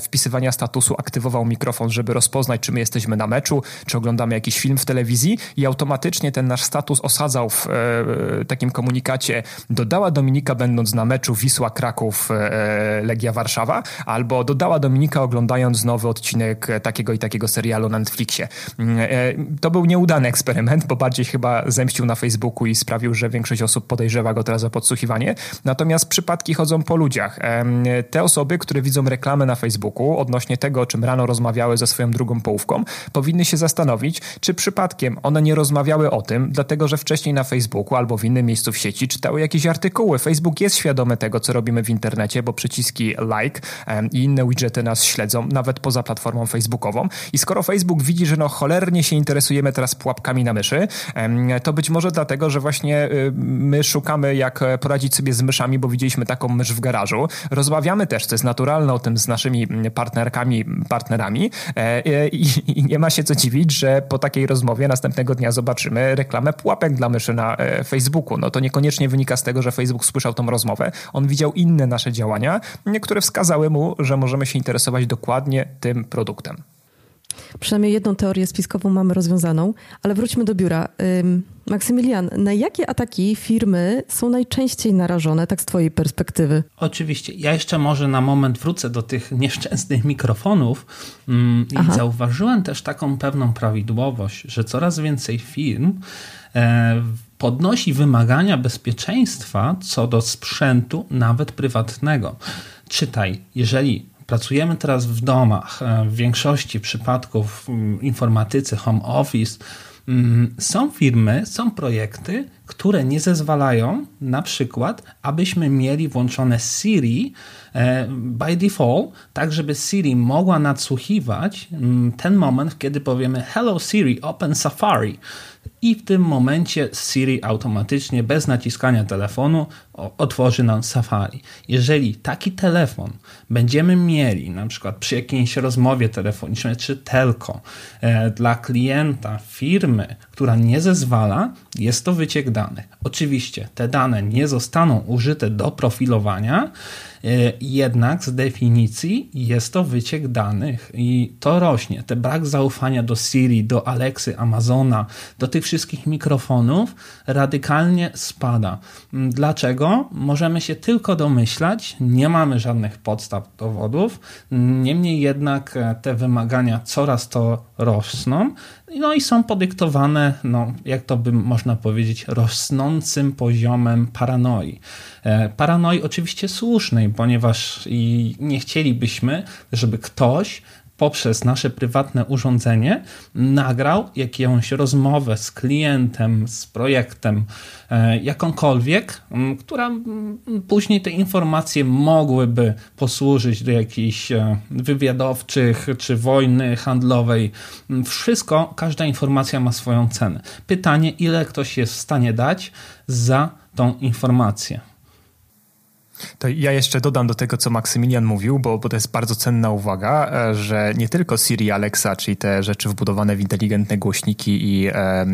wpisywania statusu aktywował mikrofon, żeby rozpoznać, czy my jesteśmy na meczu, czy oglądamy jakiś film w telewizji i automatycznie ten nasz status osadzał w e, takim komunikacie dodała Dominika będąc na meczu Wisła Kraków e, Legia Warszawa albo dodała Dominika oglądając nowy odcinek takiego i takiego serialu na Netflixie. Mm, e, to był nieudany eksperyment, bo bardziej chyba zemścił na Facebooku i sprawił, że większość osób podejrzewa go teraz o podsłuchiwanie. Natomiast przypadki chodzą po ludziach. Te osoby, które widzą reklamy na Facebooku odnośnie tego, o czym rano rozmawiały ze swoją drugą połówką, powinny się zastanowić, czy przypadkiem one nie rozmawiały o tym, dlatego że wcześniej na Facebooku albo w innym miejscu w sieci czytały jakieś artykuły. Facebook jest świadomy tego, co robimy w internecie, bo przyciski like i inne widgety nas śledzą, nawet poza platformą facebookową. I skoro Facebook widzi, że no cholernie się interesujemy teraz pułapkami na myszy, to być może dlatego, że właśnie y, my szukamy, jak poradzić sobie z myszami, bo widzieliśmy taką mysz w garażu. Rozmawiamy też, co jest naturalne, o tym z naszymi partnerkami, partnerami e, i, i nie ma się co dziwić, że po takiej rozmowie następnego dnia zobaczymy reklamę pułapek dla myszy na e, Facebooku. No to niekoniecznie wynika z tego, że Facebook słyszał tą rozmowę. On widział inne nasze działania, które wskazały mu, że możemy się interesować dokładnie tym produktem. Przynajmniej jedną teorię spiskową mamy rozwiązaną, ale wróćmy do biura. Maksymilian, na jakie ataki firmy są najczęściej narażone, tak z Twojej perspektywy? Oczywiście. Ja jeszcze może na moment wrócę do tych nieszczęsnych mikrofonów mm, i zauważyłem też taką pewną prawidłowość, że coraz więcej firm e, podnosi wymagania bezpieczeństwa co do sprzętu, nawet prywatnego. Czytaj, jeżeli pracujemy teraz w domach, e, w większości przypadków w informatyce, home office, mm, są firmy, są projekty, które nie zezwalają na przykład, abyśmy mieli włączone Siri e, by default, tak żeby Siri mogła nadsłuchiwać ten moment, kiedy powiemy Hello Siri, open Safari i w tym momencie Siri automatycznie bez naciskania telefonu otworzy nam Safari. Jeżeli taki telefon będziemy mieli na przykład przy jakiejś rozmowie telefonicznej czy telco e, dla klienta firmy, która nie zezwala, jest to wyciek danych. Oczywiście te dane nie zostaną użyte do profilowania, jednak z definicji jest to wyciek danych i to rośnie. Ten brak zaufania do Siri, do Alexy, Amazona, do tych wszystkich mikrofonów radykalnie spada. Mm, dlaczego? Możemy się tylko domyślać, nie mamy żadnych podstaw dowodów, niemniej jednak e, te wymagania coraz to rosną. No i są podyktowane, no, jak to by można powiedzieć, rosnącym poziomem paranoi. E, paranoi oczywiście słusznej, ponieważ i nie chcielibyśmy, żeby ktoś poprzez nasze prywatne urządzenie nagrał jakąś rozmowę z klientem, z projektem, e, jakąkolwiek, która później te informacje mogłyby posłużyć do jakichś e, wywiadowczych czy wojny handlowej. Wszystko, każda informacja ma swoją cenę. Pytanie, ile ktoś jest w stanie dać za tą informację. To ja jeszcze dodam do tego, co Maksymilian mówił, bo, bo to jest bardzo cenna uwaga, e, że nie tylko Siri, Alexa, czyli te rzeczy wbudowane w inteligentne głośniki i e, e,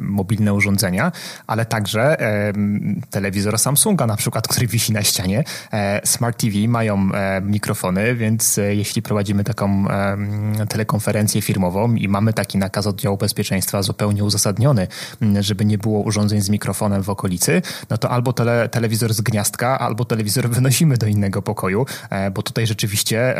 mobilne urządzenia, ale także e, telewizor Samsunga na przykład, który wisi na ścianie. E, Smart TV mają e, mikrofony, więc jeśli prowadzimy taką telekonferencję firmową i mamy taki nakaz oddziału bezpieczeństwa zupełnie uzasadniony, żeby nie było urządzeń z mikrofonem w okolicy, no to albo tele, telewizor z gniazdka albo telewizor wynosimy do innego pokoju, e, bo tutaj rzeczywiście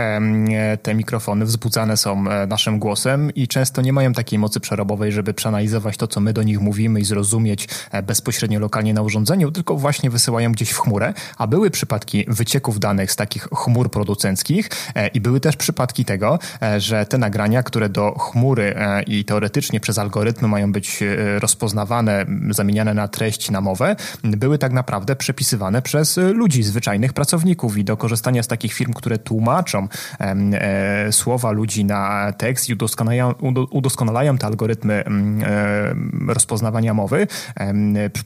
te mikrofony wzbudzane są e, naszym głosem i często nie mają takiej mocy przerobowej, żeby przeanalizować to, co my do nich mówimy i zrozumieć e, bezpośrednio lokalnie na urządzeniu, tylko właśnie wysyłają gdzieś w chmurę, a były przypadki wycieków danych z takich chmur producenckich i były też przypadki tego, że te nagrania, które do chmury i teoretycznie przez algorytmy mają być rozpoznawane, zamieniane na treść, na mowę, były tak naprawdę przepisywane przez ludzi, zwyczajnych pracowników i do korzystania z takich firm, które tłumaczą e, słowa ludzi na tekst i udoskonalają, udoskonalają te algorytmy e, rozpoznawania mowy e,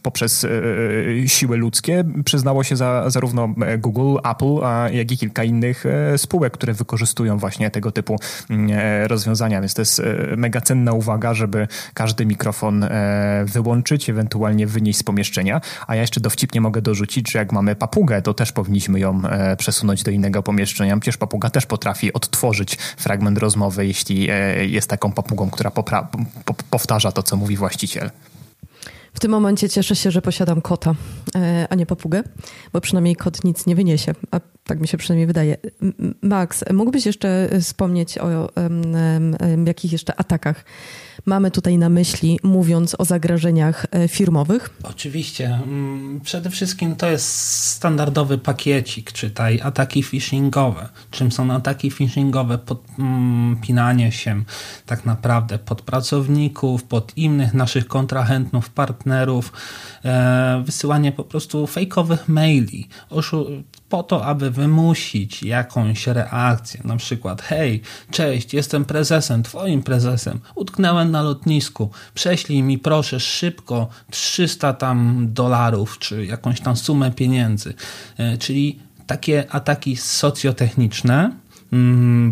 poprzez siły ludzkie, przyznało się za, zarówno Google, Apple, jak i kilka innych e, spółek, które wykorzystują właśnie tego typu e, rozwiązania. Więc to jest e, mega cenna uwaga, żeby każdy mikrofon wyłączyć, ewentualnie wynieść z pomieszczenia. A ja jeszcze dowcipnie mogę dorzucić, że jak mamy papugę, to też powinniśmy ją e, przesunąć do innego pomieszczenia. Przecież papuga też potrafi odtworzyć fragment rozmowy, jeśli e, jest taką papugą, która powtarza to, co mówi właściciel. W tym momencie cieszę się, że posiadam kota, e, a nie papugę, bo przynajmniej kot nic nie wyniesie, a tak mi się przynajmniej wydaje. Max, mógłbyś jeszcze wspomnieć o um, um, jakich jeszcze atakach mamy tutaj na myśli, mówiąc o zagrożeniach e, firmowych? Oczywiście. Mm, przede wszystkim to jest standardowy pakiecik, czytaj ataki phishingowe. Czym są ataki phishingowe? Podpinanie się tak naprawdę pod pracowników, pod innych naszych kontrahentów, partnerów, e, wysyłanie po prostu fejkowych maili, po to, aby wymusić jakąś reakcję, na przykład hej, cześć, jestem prezesem, twoim prezesem, utknęłem na lotnisku, prześlij mi proszę szybko 300 tam dolarów, czy jakąś tam sumę pieniędzy. E, czyli takie ataki socjotechniczne,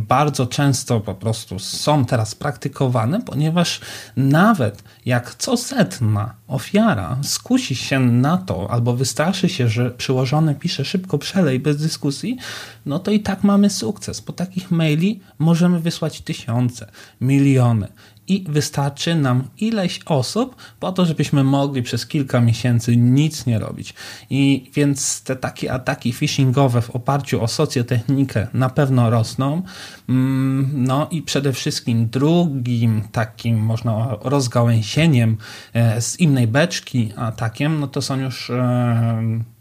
bardzo często po prostu są teraz praktykowane, ponieważ nawet jak co setna ofiara skusi się na to, albo wystraszy się, że przyłożony pisze szybko przelej bez dyskusji, no to i tak mamy sukces. Po takich maili możemy wysłać tysiące, miliony i wystarczy nam ileś osób po to, żebyśmy mogli przez kilka miesięcy nic nie robić. I więc te takie ataki phishingowe w oparciu o socjotechnikę na pewno rosną. Mm, no i przede wszystkim drugim takim można rozgałęzieniem e, z innej beczki atakiem, no to są już e,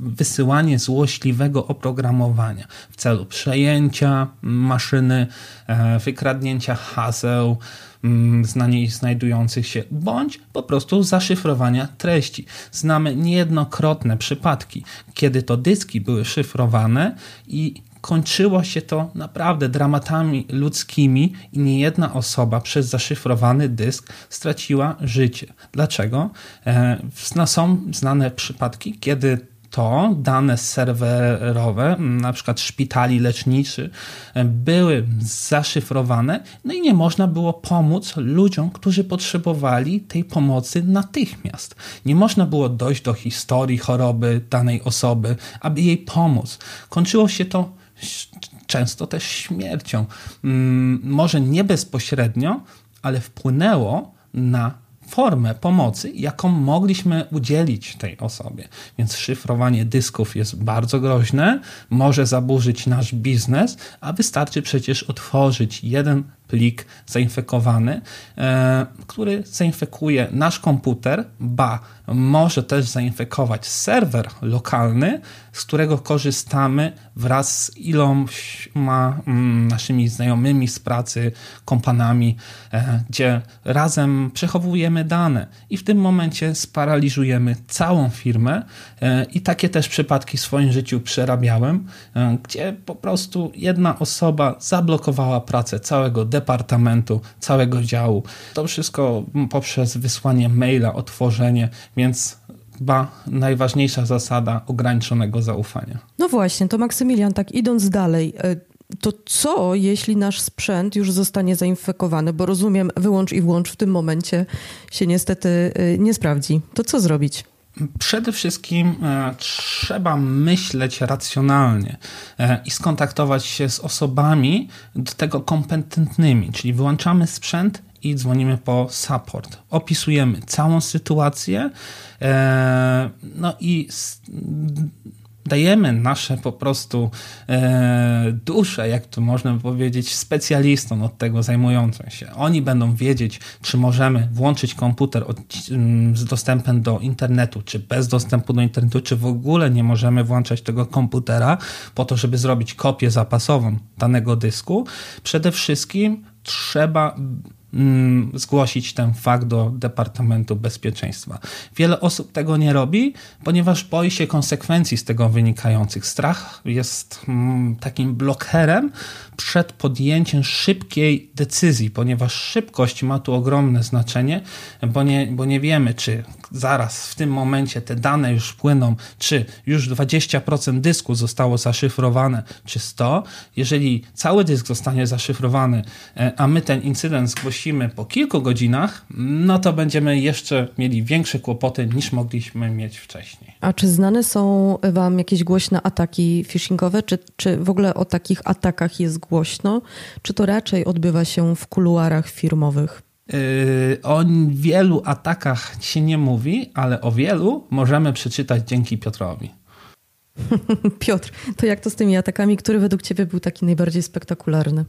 wysyłanie złośliwego oprogramowania w celu przejęcia maszyny, e, wykradnięcia haseł, Mm, na niej znajdujących się, bądź po prostu zaszyfrowania treści. Znamy niejednokrotne przypadki, kiedy to dyski były szyfrowane i kończyło się to naprawdę dramatami ludzkimi i niejedna osoba przez zaszyfrowany dysk straciła życie. Dlaczego? E, są znane przypadki, kiedy to dane serwerowe, na przykład szpitali leczniczych, były zaszyfrowane, no i nie można było pomóc ludziom, którzy potrzebowali tej pomocy natychmiast. Nie można było dojść do historii choroby danej osoby, aby jej pomóc. Kończyło się to często też śmiercią. Mm, może nie bezpośrednio, ale wpłynęło na formę pomocy, jaką mogliśmy udzielić tej osobie. Więc szyfrowanie dysków jest bardzo groźne, może zaburzyć nasz biznes, a wystarczy przecież otworzyć jeden plik zainfekowany, e, który zainfekuje nasz komputer, ba, może też zainfekować serwer lokalny, z którego korzystamy wraz z iloma mm, naszymi znajomymi z pracy, kompanami, e, gdzie razem przechowujemy dane. I w tym momencie sparaliżujemy całą firmę e, i takie też przypadki w swoim życiu przerabiałem, gdzie po prostu jedna osoba zablokowała pracę całego departamentu, całego działu. To wszystko poprzez wysłanie maila, otworzenie, więc chyba najważniejsza zasada ograniczonego zaufania. No właśnie, to Maksymilian, tak idąc dalej, e, to co, jeśli nasz sprzęt już zostanie zainfekowany? Bo rozumiem, wyłącz i włącz w tym momencie się niestety e, nie sprawdzi. To co zrobić? Przede wszystkim e, trzeba myśleć racjonalnie e, i skontaktować się z osobami do tego kompetentnymi, czyli wyłączamy sprzęt i dzwonimy po support. Opisujemy całą sytuację, e, no i dajemy nasze po prostu e, dusze, jak to można powiedzieć, specjalistom od tego zajmującym się. Oni będą wiedzieć, czy możemy włączyć komputer od, z dostępem do internetu, czy bez dostępu do internetu, czy w ogóle nie możemy włączać tego komputera po to, żeby zrobić kopię zapasową danego dysku. Przede wszystkim trzeba zgłosić ten fakt do Departamentu Bezpieczeństwa. Wiele osób tego nie robi, ponieważ boi się konsekwencji z tego wynikających. Strach jest mm, takim blokerem przed podjęciem szybkiej decyzji, ponieważ szybkość ma tu ogromne znaczenie, bo nie, bo nie wiemy, czy zaraz w tym momencie te dane już płyną, czy już 20% dysku zostało zaszyfrowane, czy 100. Jeżeli cały dysk zostanie zaszyfrowany, e, a my ten incydent zgłosimy po kilku godzinach, no to będziemy jeszcze mieli większe kłopoty niż mogliśmy mieć wcześniej. A czy znane są Wam jakieś głośne ataki phishingowe? Czy, czy w ogóle o takich atakach jest głośno? Czy to raczej odbywa się w kuluarach firmowych? Yy, o wielu atakach się nie mówi, ale o wielu możemy przeczytać dzięki Piotrowi. Piotr, to jak to z tymi atakami? Który według Ciebie był taki najbardziej spektakularny?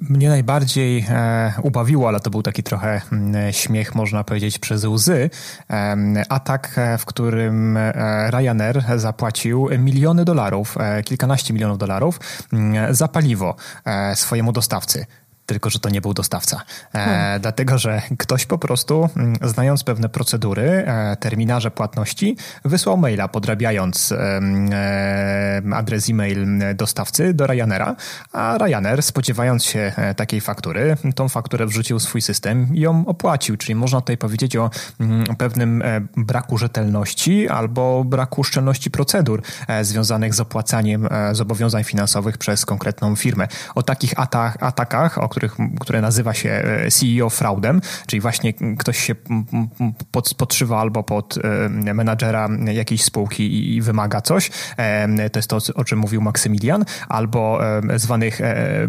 Mnie najbardziej e, ubawiło, ale to był taki trochę mm, śmiech, można powiedzieć, przez łzy. E, atak, w którym e, Ryanair zapłacił miliony dolarów, e, kilkanaście milionów dolarów mm, za paliwo e, swojemu dostawcy tylko że to nie był dostawca. E, hmm. Dlatego, że ktoś po prostu, mm, znając pewne procedury, e, terminarze płatności, wysłał maila podrabiając adres e-mail dostawcy do Ryanaira, a Ryanair, spodziewając się e, takiej faktury, tą fakturę wrzucił w swój system i ją opłacił. Czyli można tutaj powiedzieć o mm, pewnym braku rzetelności albo braku szczelności procedur związanych z opłacaniem zobowiązań finansowych przez konkretną firmę. O takich atak, atakach, o których, które nazywa się e, CEO fraudem, czyli właśnie ktoś się pod, podszywa albo pod e, menadżera jakiejś spółki i wymaga coś. E, to jest to, o czym mówił Maksymilian, albo zwanych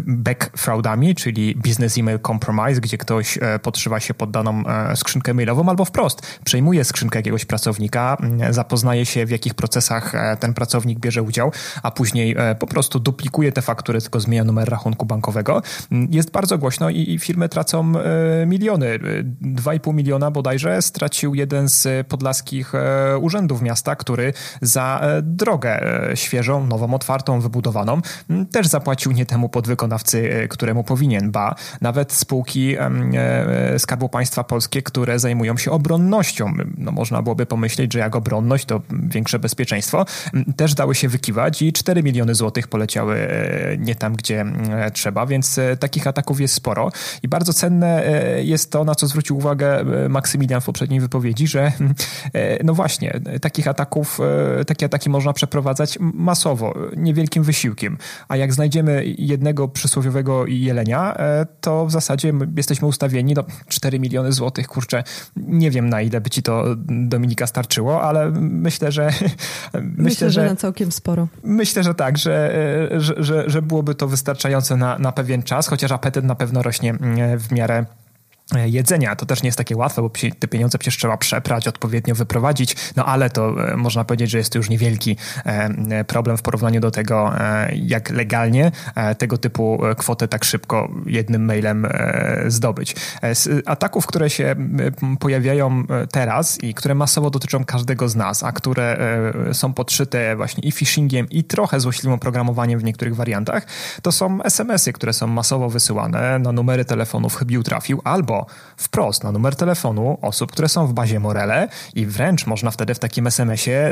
back fraudami, czyli business email compromise, gdzie ktoś podszywa się pod daną skrzynkę mailową albo wprost przejmuje skrzynkę jakiegoś pracownika, zapoznaje się w jakich procesach ten pracownik bierze udział, a później po prostu duplikuje te faktury, tylko zmienia numer rachunku bankowego. Jest bardzo głośno i, i firmy tracą e, miliony. 2,5 miliona bodajże stracił jeden z podlaskich e, urzędów miasta, który za e, drogę świeżą, nową, otwartą, wybudowaną też zapłacił nie temu podwykonawcy, któremu powinien, ba nawet spółki Skarbu Państwa Polskie, które zajmują się obronnością. No, można byłoby pomyśleć, że jak obronność, to większe bezpieczeństwo. Też dały się wykiwać i 4 miliony złotych poleciały nie tam, gdzie trzeba, więc takich ataków jest sporo i bardzo cenne e, jest to, na co zwrócił uwagę e, Maksymilian w poprzedniej wypowiedzi, że e, no właśnie, takich ataków, takie ataki można przeprowadzać masowo, niewielkim wysiłkiem, a jak znajdziemy jednego przysłowiowego jelenia, to w zasadzie jesteśmy ustawieni, no 4 miliony złotych, kurczę, nie wiem na ile by ci to Dominika starczyło, ale myślę, że myślę, myślę że, że na całkiem sporo. Myślę, że tak, że, że, że, że byłoby to wystarczające na, na pewien czas, chociaż apetyt na pewno rośnie mm, w miarę jedzenia. To też nie jest takie łatwe, bo te pieniądze przecież trzeba przeprać, odpowiednio wyprowadzić, no ale to e, można powiedzieć, że jest to już niewielki e, problem w porównaniu do tego, jak legalnie tego typu kwotę tak szybko jednym mailem zdobyć. Z ataków, które się pojawiają teraz i które masowo dotyczą każdego z nas, a które są podszyte właśnie i phishingiem i trochę złośliwym oprogramowaniem w niektórych wariantach, to są SMS-y, które są masowo wysyłane na numery telefonów chybił trafił albo wprost na numer telefonu osób, które są w bazie Morele i wręcz można wtedy w takim SMS-ie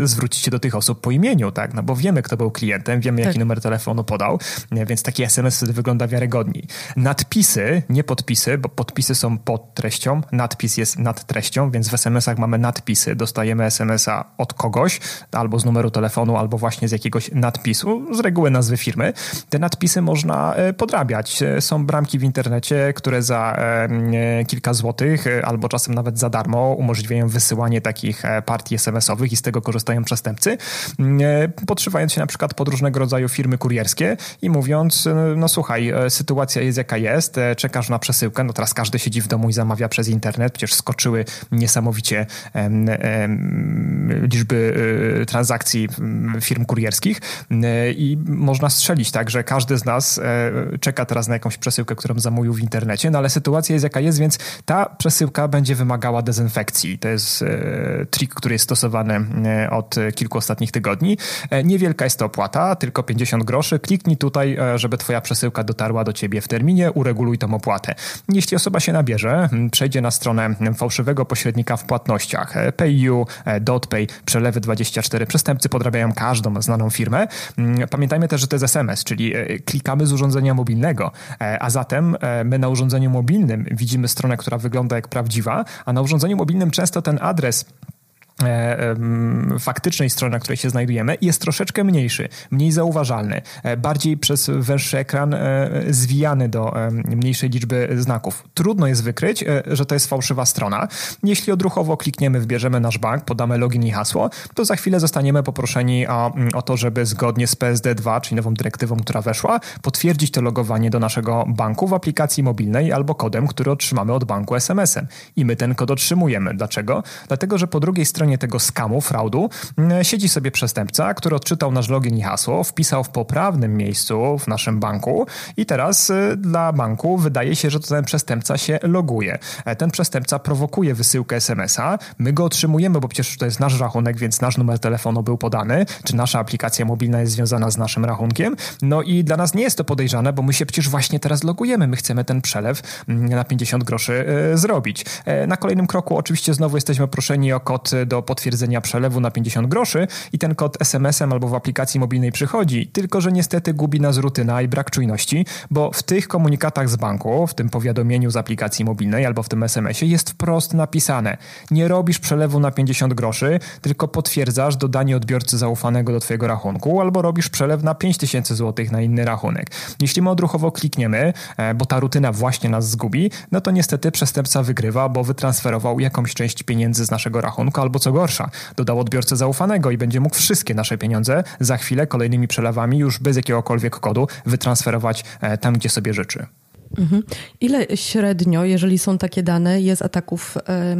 yy, zwrócić się do tych osób po imieniu, tak? No bo wiemy, kto był klientem, wiemy, jaki tak. numer telefonu podał, więc taki SMS wtedy wygląda wiarygodniej. Nadpisy, nie podpisy, bo podpisy są pod treścią, nadpis jest nad treścią, więc w SMS-ach mamy nadpisy. Dostajemy SMS-a od kogoś, albo z numeru telefonu, albo właśnie z jakiegoś nadpisu, z reguły nazwy firmy. Te nadpisy można e, podrabiać. E, są bramki w internecie, które za e, kilka złotych, albo czasem nawet za darmo umożliwiają wysyłanie takich partii SMS-owych i z tego korzystają przestępcy, podszywając się na przykład pod różnego rodzaju firmy kurierskie i mówiąc, no słuchaj, sytuacja jest jaka jest, czekasz na przesyłkę, no teraz każdy siedzi w domu i zamawia przez internet, przecież skoczyły niesamowicie liczby transakcji firm kurierskich i można strzelić tak, że każdy z nas e, czeka teraz na jakąś przesyłkę, którą zamówił w internecie, no ale sytuacja jest jaka jest, więc ta przesyłka będzie wymagała dezynfekcji. To jest e, trik, który jest stosowany e, od kilku ostatnich tygodni. Niewielka jest to opłata, tylko 50 groszy. Kliknij tutaj, żeby twoja przesyłka dotarła do ciebie w terminie, ureguluj tą opłatę. Jeśli osoba się nabierze, przejdzie na stronę fałszywego pośrednika w płatnościach PayU, DotPay, przelewy 24, przestępcy podrabiają każdą znaną firmę. Pamiętajmy też, że to jest SMS, czyli e, klikamy z urządzenia mobilnego, e, a zatem e, my na urządzeniu mobilnym widzimy stronę, która wygląda jak prawdziwa, a na urządzeniu mobilnym często ten adres faktycznej strony, na której się znajdujemy, jest troszeczkę mniejszy, mniej zauważalny, e, bardziej przez węższy ekran e, zwijany do mniejszej liczby znaków. Trudno jest wykryć, że to jest fałszywa strona. Jeśli odruchowo klikniemy, wbierzemy nasz bank, podamy login i hasło, to za chwilę zostaniemy poproszeni o, o to, żeby zgodnie z PSD2, czyli nową dyrektywą, która weszła, potwierdzić to logowanie do naszego banku w aplikacji mobilnej albo kodem, który otrzymamy od banku SMS-em. I my ten kod otrzymujemy. Dlaczego? Dlatego, że po drugiej stronie stronie tego skamu, fraudu, mm, siedzi sobie przestępca, który odczytał nasz login i hasło, wpisał w poprawnym miejscu w naszym banku i teraz y, dla banku wydaje się, że to ten przestępca się loguje. E, ten przestępca prowokuje wysyłkę SMS-a, my go otrzymujemy, bo przecież to jest nasz rachunek, więc nasz numer telefonu był podany, czy nasza aplikacja mobilna jest związana z naszym rachunkiem. No i dla nas nie jest to podejrzane, bo my się przecież właśnie teraz logujemy. My chcemy ten przelew mm, na 50 groszy y, zrobić. E, na kolejnym kroku oczywiście znowu jesteśmy proszeni o kod do do potwierdzenia przelewu na 50 groszy i ten kod SMS-em albo w aplikacji mobilnej przychodzi, tylko że niestety gubi nas rutyna i brak czujności, bo w tych komunikatach z banku, w tym powiadomieniu z aplikacji mobilnej albo w tym SMS-ie jest wprost napisane: Nie robisz przelewu na 50 groszy, tylko potwierdzasz dodanie odbiorcy zaufanego do Twojego rachunku, albo robisz przelew na 5000 zł na inny rachunek. Jeśli my odruchowo klikniemy, e, bo ta rutyna właśnie nas zgubi, no to niestety przestępca wygrywa, bo wytransferował jakąś część pieniędzy z naszego rachunku albo co co gorsza, dodał odbiorcę zaufanego i będzie mógł wszystkie nasze pieniądze za chwilę kolejnymi przelewami już bez jakiegokolwiek kodu wytransferować e, tam, gdzie sobie życzy. Mhm. Ile średnio, jeżeli są takie dane, jest ataków e,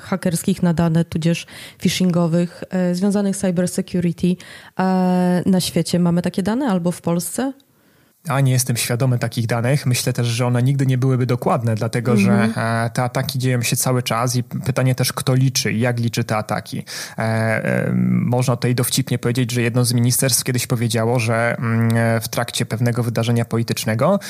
hakerskich na dane, tudzież phishingowych, e, związanych z cybersecurity e, na świecie? Mamy takie dane albo w Polsce? A nie jestem świadomy takich danych. Myślę też, że one nigdy nie byłyby dokładne, dlatego mm -hmm. że mhm. e, te ataki dzieją się cały czas i pytanie też, kto liczy i jak liczy te ataki. E, e, można tutaj dowcipnie powiedzieć, że jedno z ministerstw kiedyś powiedziało, że mm, w trakcie pewnego wydarzenia politycznego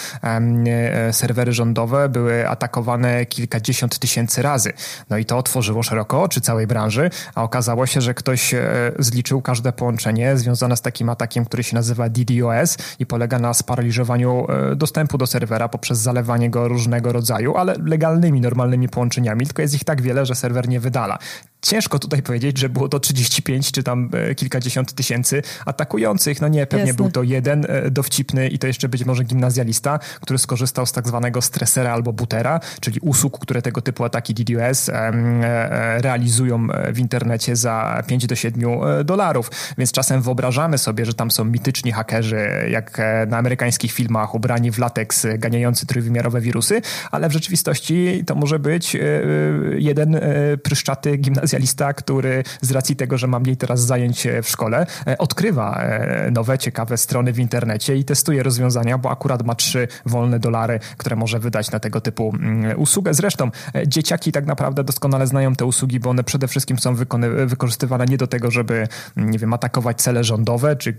serwery rządowe były atakowane kilkadziesiąt tysięcy razy. No i to otworzyło szeroko oczy całej branży, a okazało się, że ktoś zliczył każde połączenie związane z takim atakiem, który się nazywa DDoS i polega na sparaliżowaniu sparaliżowaniu e, dostępu do serwera poprzez zalewanie go różnego rodzaju, ale legalnymi, normalnymi połączeniami, tylko jest ich tak wiele, że serwer nie wydala. Ciężko tutaj powiedzieć, że było to 35 czy tam e, kilkadziesiąt tysięcy atakujących. No nie, pewnie Jasne. był to jeden e, dowcipny i to jeszcze być może gimnazjalista, który skorzystał z tak zwanego stresera albo bootera, czyli usług, które tego typu ataki DDoS realizują w internecie za 5 do 7 dolarów. Więc czasem wyobrażamy sobie, że tam są mityczni hakerzy, jak na amerykańskich filmach ubrani w lateks, e, ganiający trójwymiarowe wirusy, ale w rzeczywistości to może być e, e, jeden pryszczaty gimnazjalista, który z racji tego, że ma mniej teraz zajęć w szkole, odkrywa nowe, ciekawe strony w internecie i testuje rozwiązania, bo akurat ma trzy wolne dolary, które może wydać na tego typu mm, usługę. Zresztą dzieciaki tak naprawdę doskonale znają te usługi, bo one przede wszystkim są wykorzystywane nie do tego, żeby, nie wiem, atakować cele rządowe, czy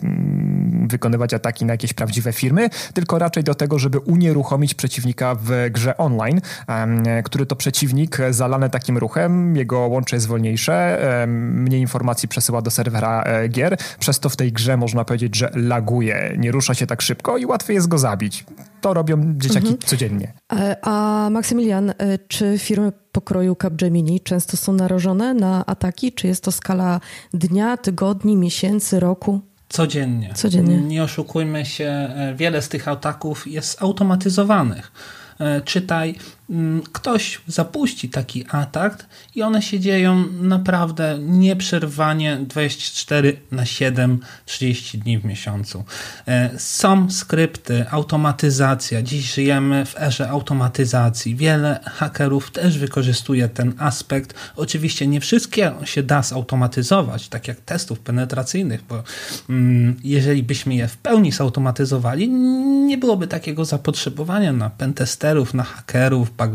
wykonywać ataki na jakieś prawdziwe firmy, tylko raczej do tego, żeby unieruchomić przeciwnika w grze online, który to przeciwnik zalany takim ruchem, jego łącze jest wolniejsze, mniej informacji przesyła do serwera e, gier, przez to w tej grze można powiedzieć, że laguje, nie rusza się tak szybko i łatwiej jest go zabić. To robią dzieciaki mhm. codziennie. E, a Maksymilian, e, czy firmy pokroju Capgemini często są narażone na ataki? Czy jest to skala dnia, tygodni, miesięcy, roku? Codziennie. Codziennie. Nie oszukujmy się, wiele z tych ataków jest automatyzowanych. Czytaj ktoś zapuści taki atak i one się dzieją naprawdę nieprzerwanie 24 na 7, 30 dni w miesiącu. E, są skrypty, automatyzacja. Dziś żyjemy w erze automatyzacji. Wiele hakerów też wykorzystuje ten aspekt. Oczywiście nie wszystkie się da zautomatyzować, tak jak testów penetracyjnych, bo mm, jeżeli byśmy je w pełni zautomatyzowali, nie byłoby takiego zapotrzebowania na pentesterów, na hakerów, bug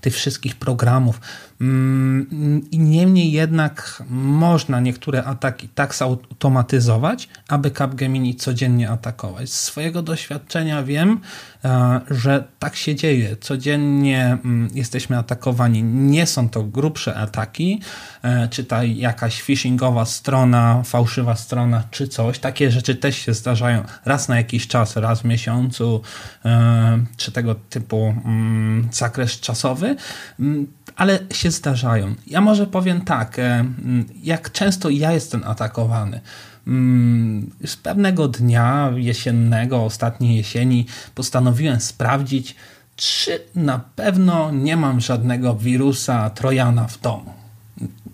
tych wszystkich programów. Mm, I niemniej jednak można niektóre ataki tak zautomatyzować, aby Capgemini codziennie atakować. Z swojego doświadczenia wiem, e, że tak się dzieje. Codziennie mm, jesteśmy atakowani. Nie są to grubsze ataki, e, czytaj jakaś phishingowa strona, fałszywa strona czy coś. Takie rzeczy też się zdarzają raz na jakiś czas, raz w miesiącu, e, czy tego typu mm, zakres czasowy ale się zdarzają. Ja może powiem tak, e, jak często ja jestem atakowany. Mm, z pewnego dnia jesiennego, ostatniej jesieni, postanowiłem sprawdzić, czy na pewno nie mam żadnego wirusa Trojana w domu.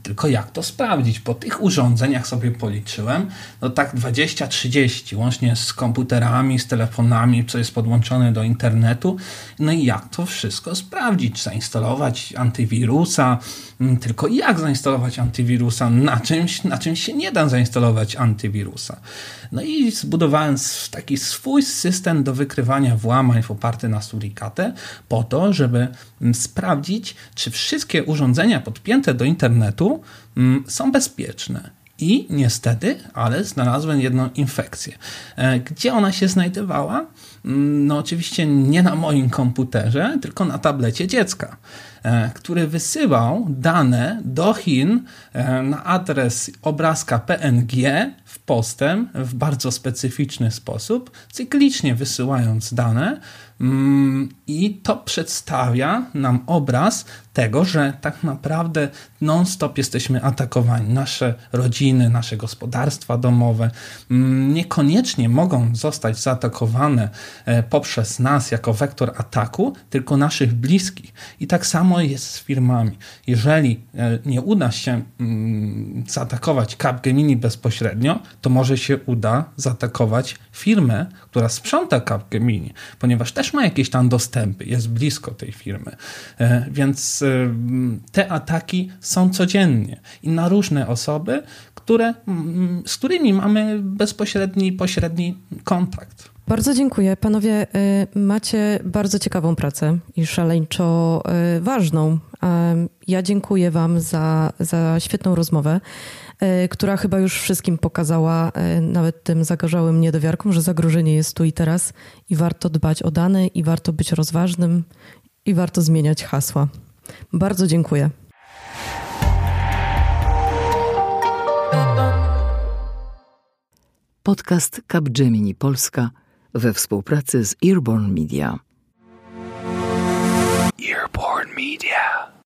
Tylko jak to sprawdzić? Po tych urządzeniach sobie policzyłem, no tak 20-30, łącznie z komputerami, z telefonami, co jest podłączone do internetu. No i jak to wszystko sprawdzić? Zainstalować antywirusa, tylko jak zainstalować antywirusa na czymś, na czymś się nie da zainstalować antywirusa. No i zbudowałem taki swój system do wykrywania włamań oparty na Suricate po to, żeby mm, sprawdzić, czy wszystkie urządzenia podpięte do internetu mm, są bezpieczne. I niestety, ale znalazłem jedną infekcję. E, gdzie ona się znajdowała? Mm, no, oczywiście nie na moim komputerze, tylko na tablecie dziecka. E, który wysyłał dane do Chin e, na adres obrazka PNG w postem w bardzo specyficzny sposób, cyklicznie wysyłając dane mm, i to przedstawia nam obraz tego, że tak naprawdę non-stop jesteśmy atakowani. Nasze rodziny, nasze gospodarstwa domowe mm, niekoniecznie mogą zostać zaatakowane e, poprzez nas jako wektor ataku, tylko naszych bliskich. I tak samo jest z firmami. Jeżeli e, nie uda się mm, zaatakować Capgemini bezpośrednio, to może się uda zaatakować firmę, która sprząta Capgemini, ponieważ też ma jakieś tam dostępy, jest blisko tej firmy. E, więc te ataki są codziennie i na różne osoby, które, z którymi mamy bezpośredni, pośredni kontakt. Bardzo dziękuję. Panowie, y, macie bardzo ciekawą pracę i szaleńczo y, ważną. Ja dziękuję Wam za, za świetną rozmowę, y, która chyba już wszystkim pokazała, nawet tym zagorzałym niedowiarkom, że zagrożenie jest tu i teraz i warto dbać o dane, i warto być rozważnym, i warto zmieniać hasła. Bardzo dziękuję. Podcast Capgemini Polska we współpracy z Earborn Media. Earborn Media.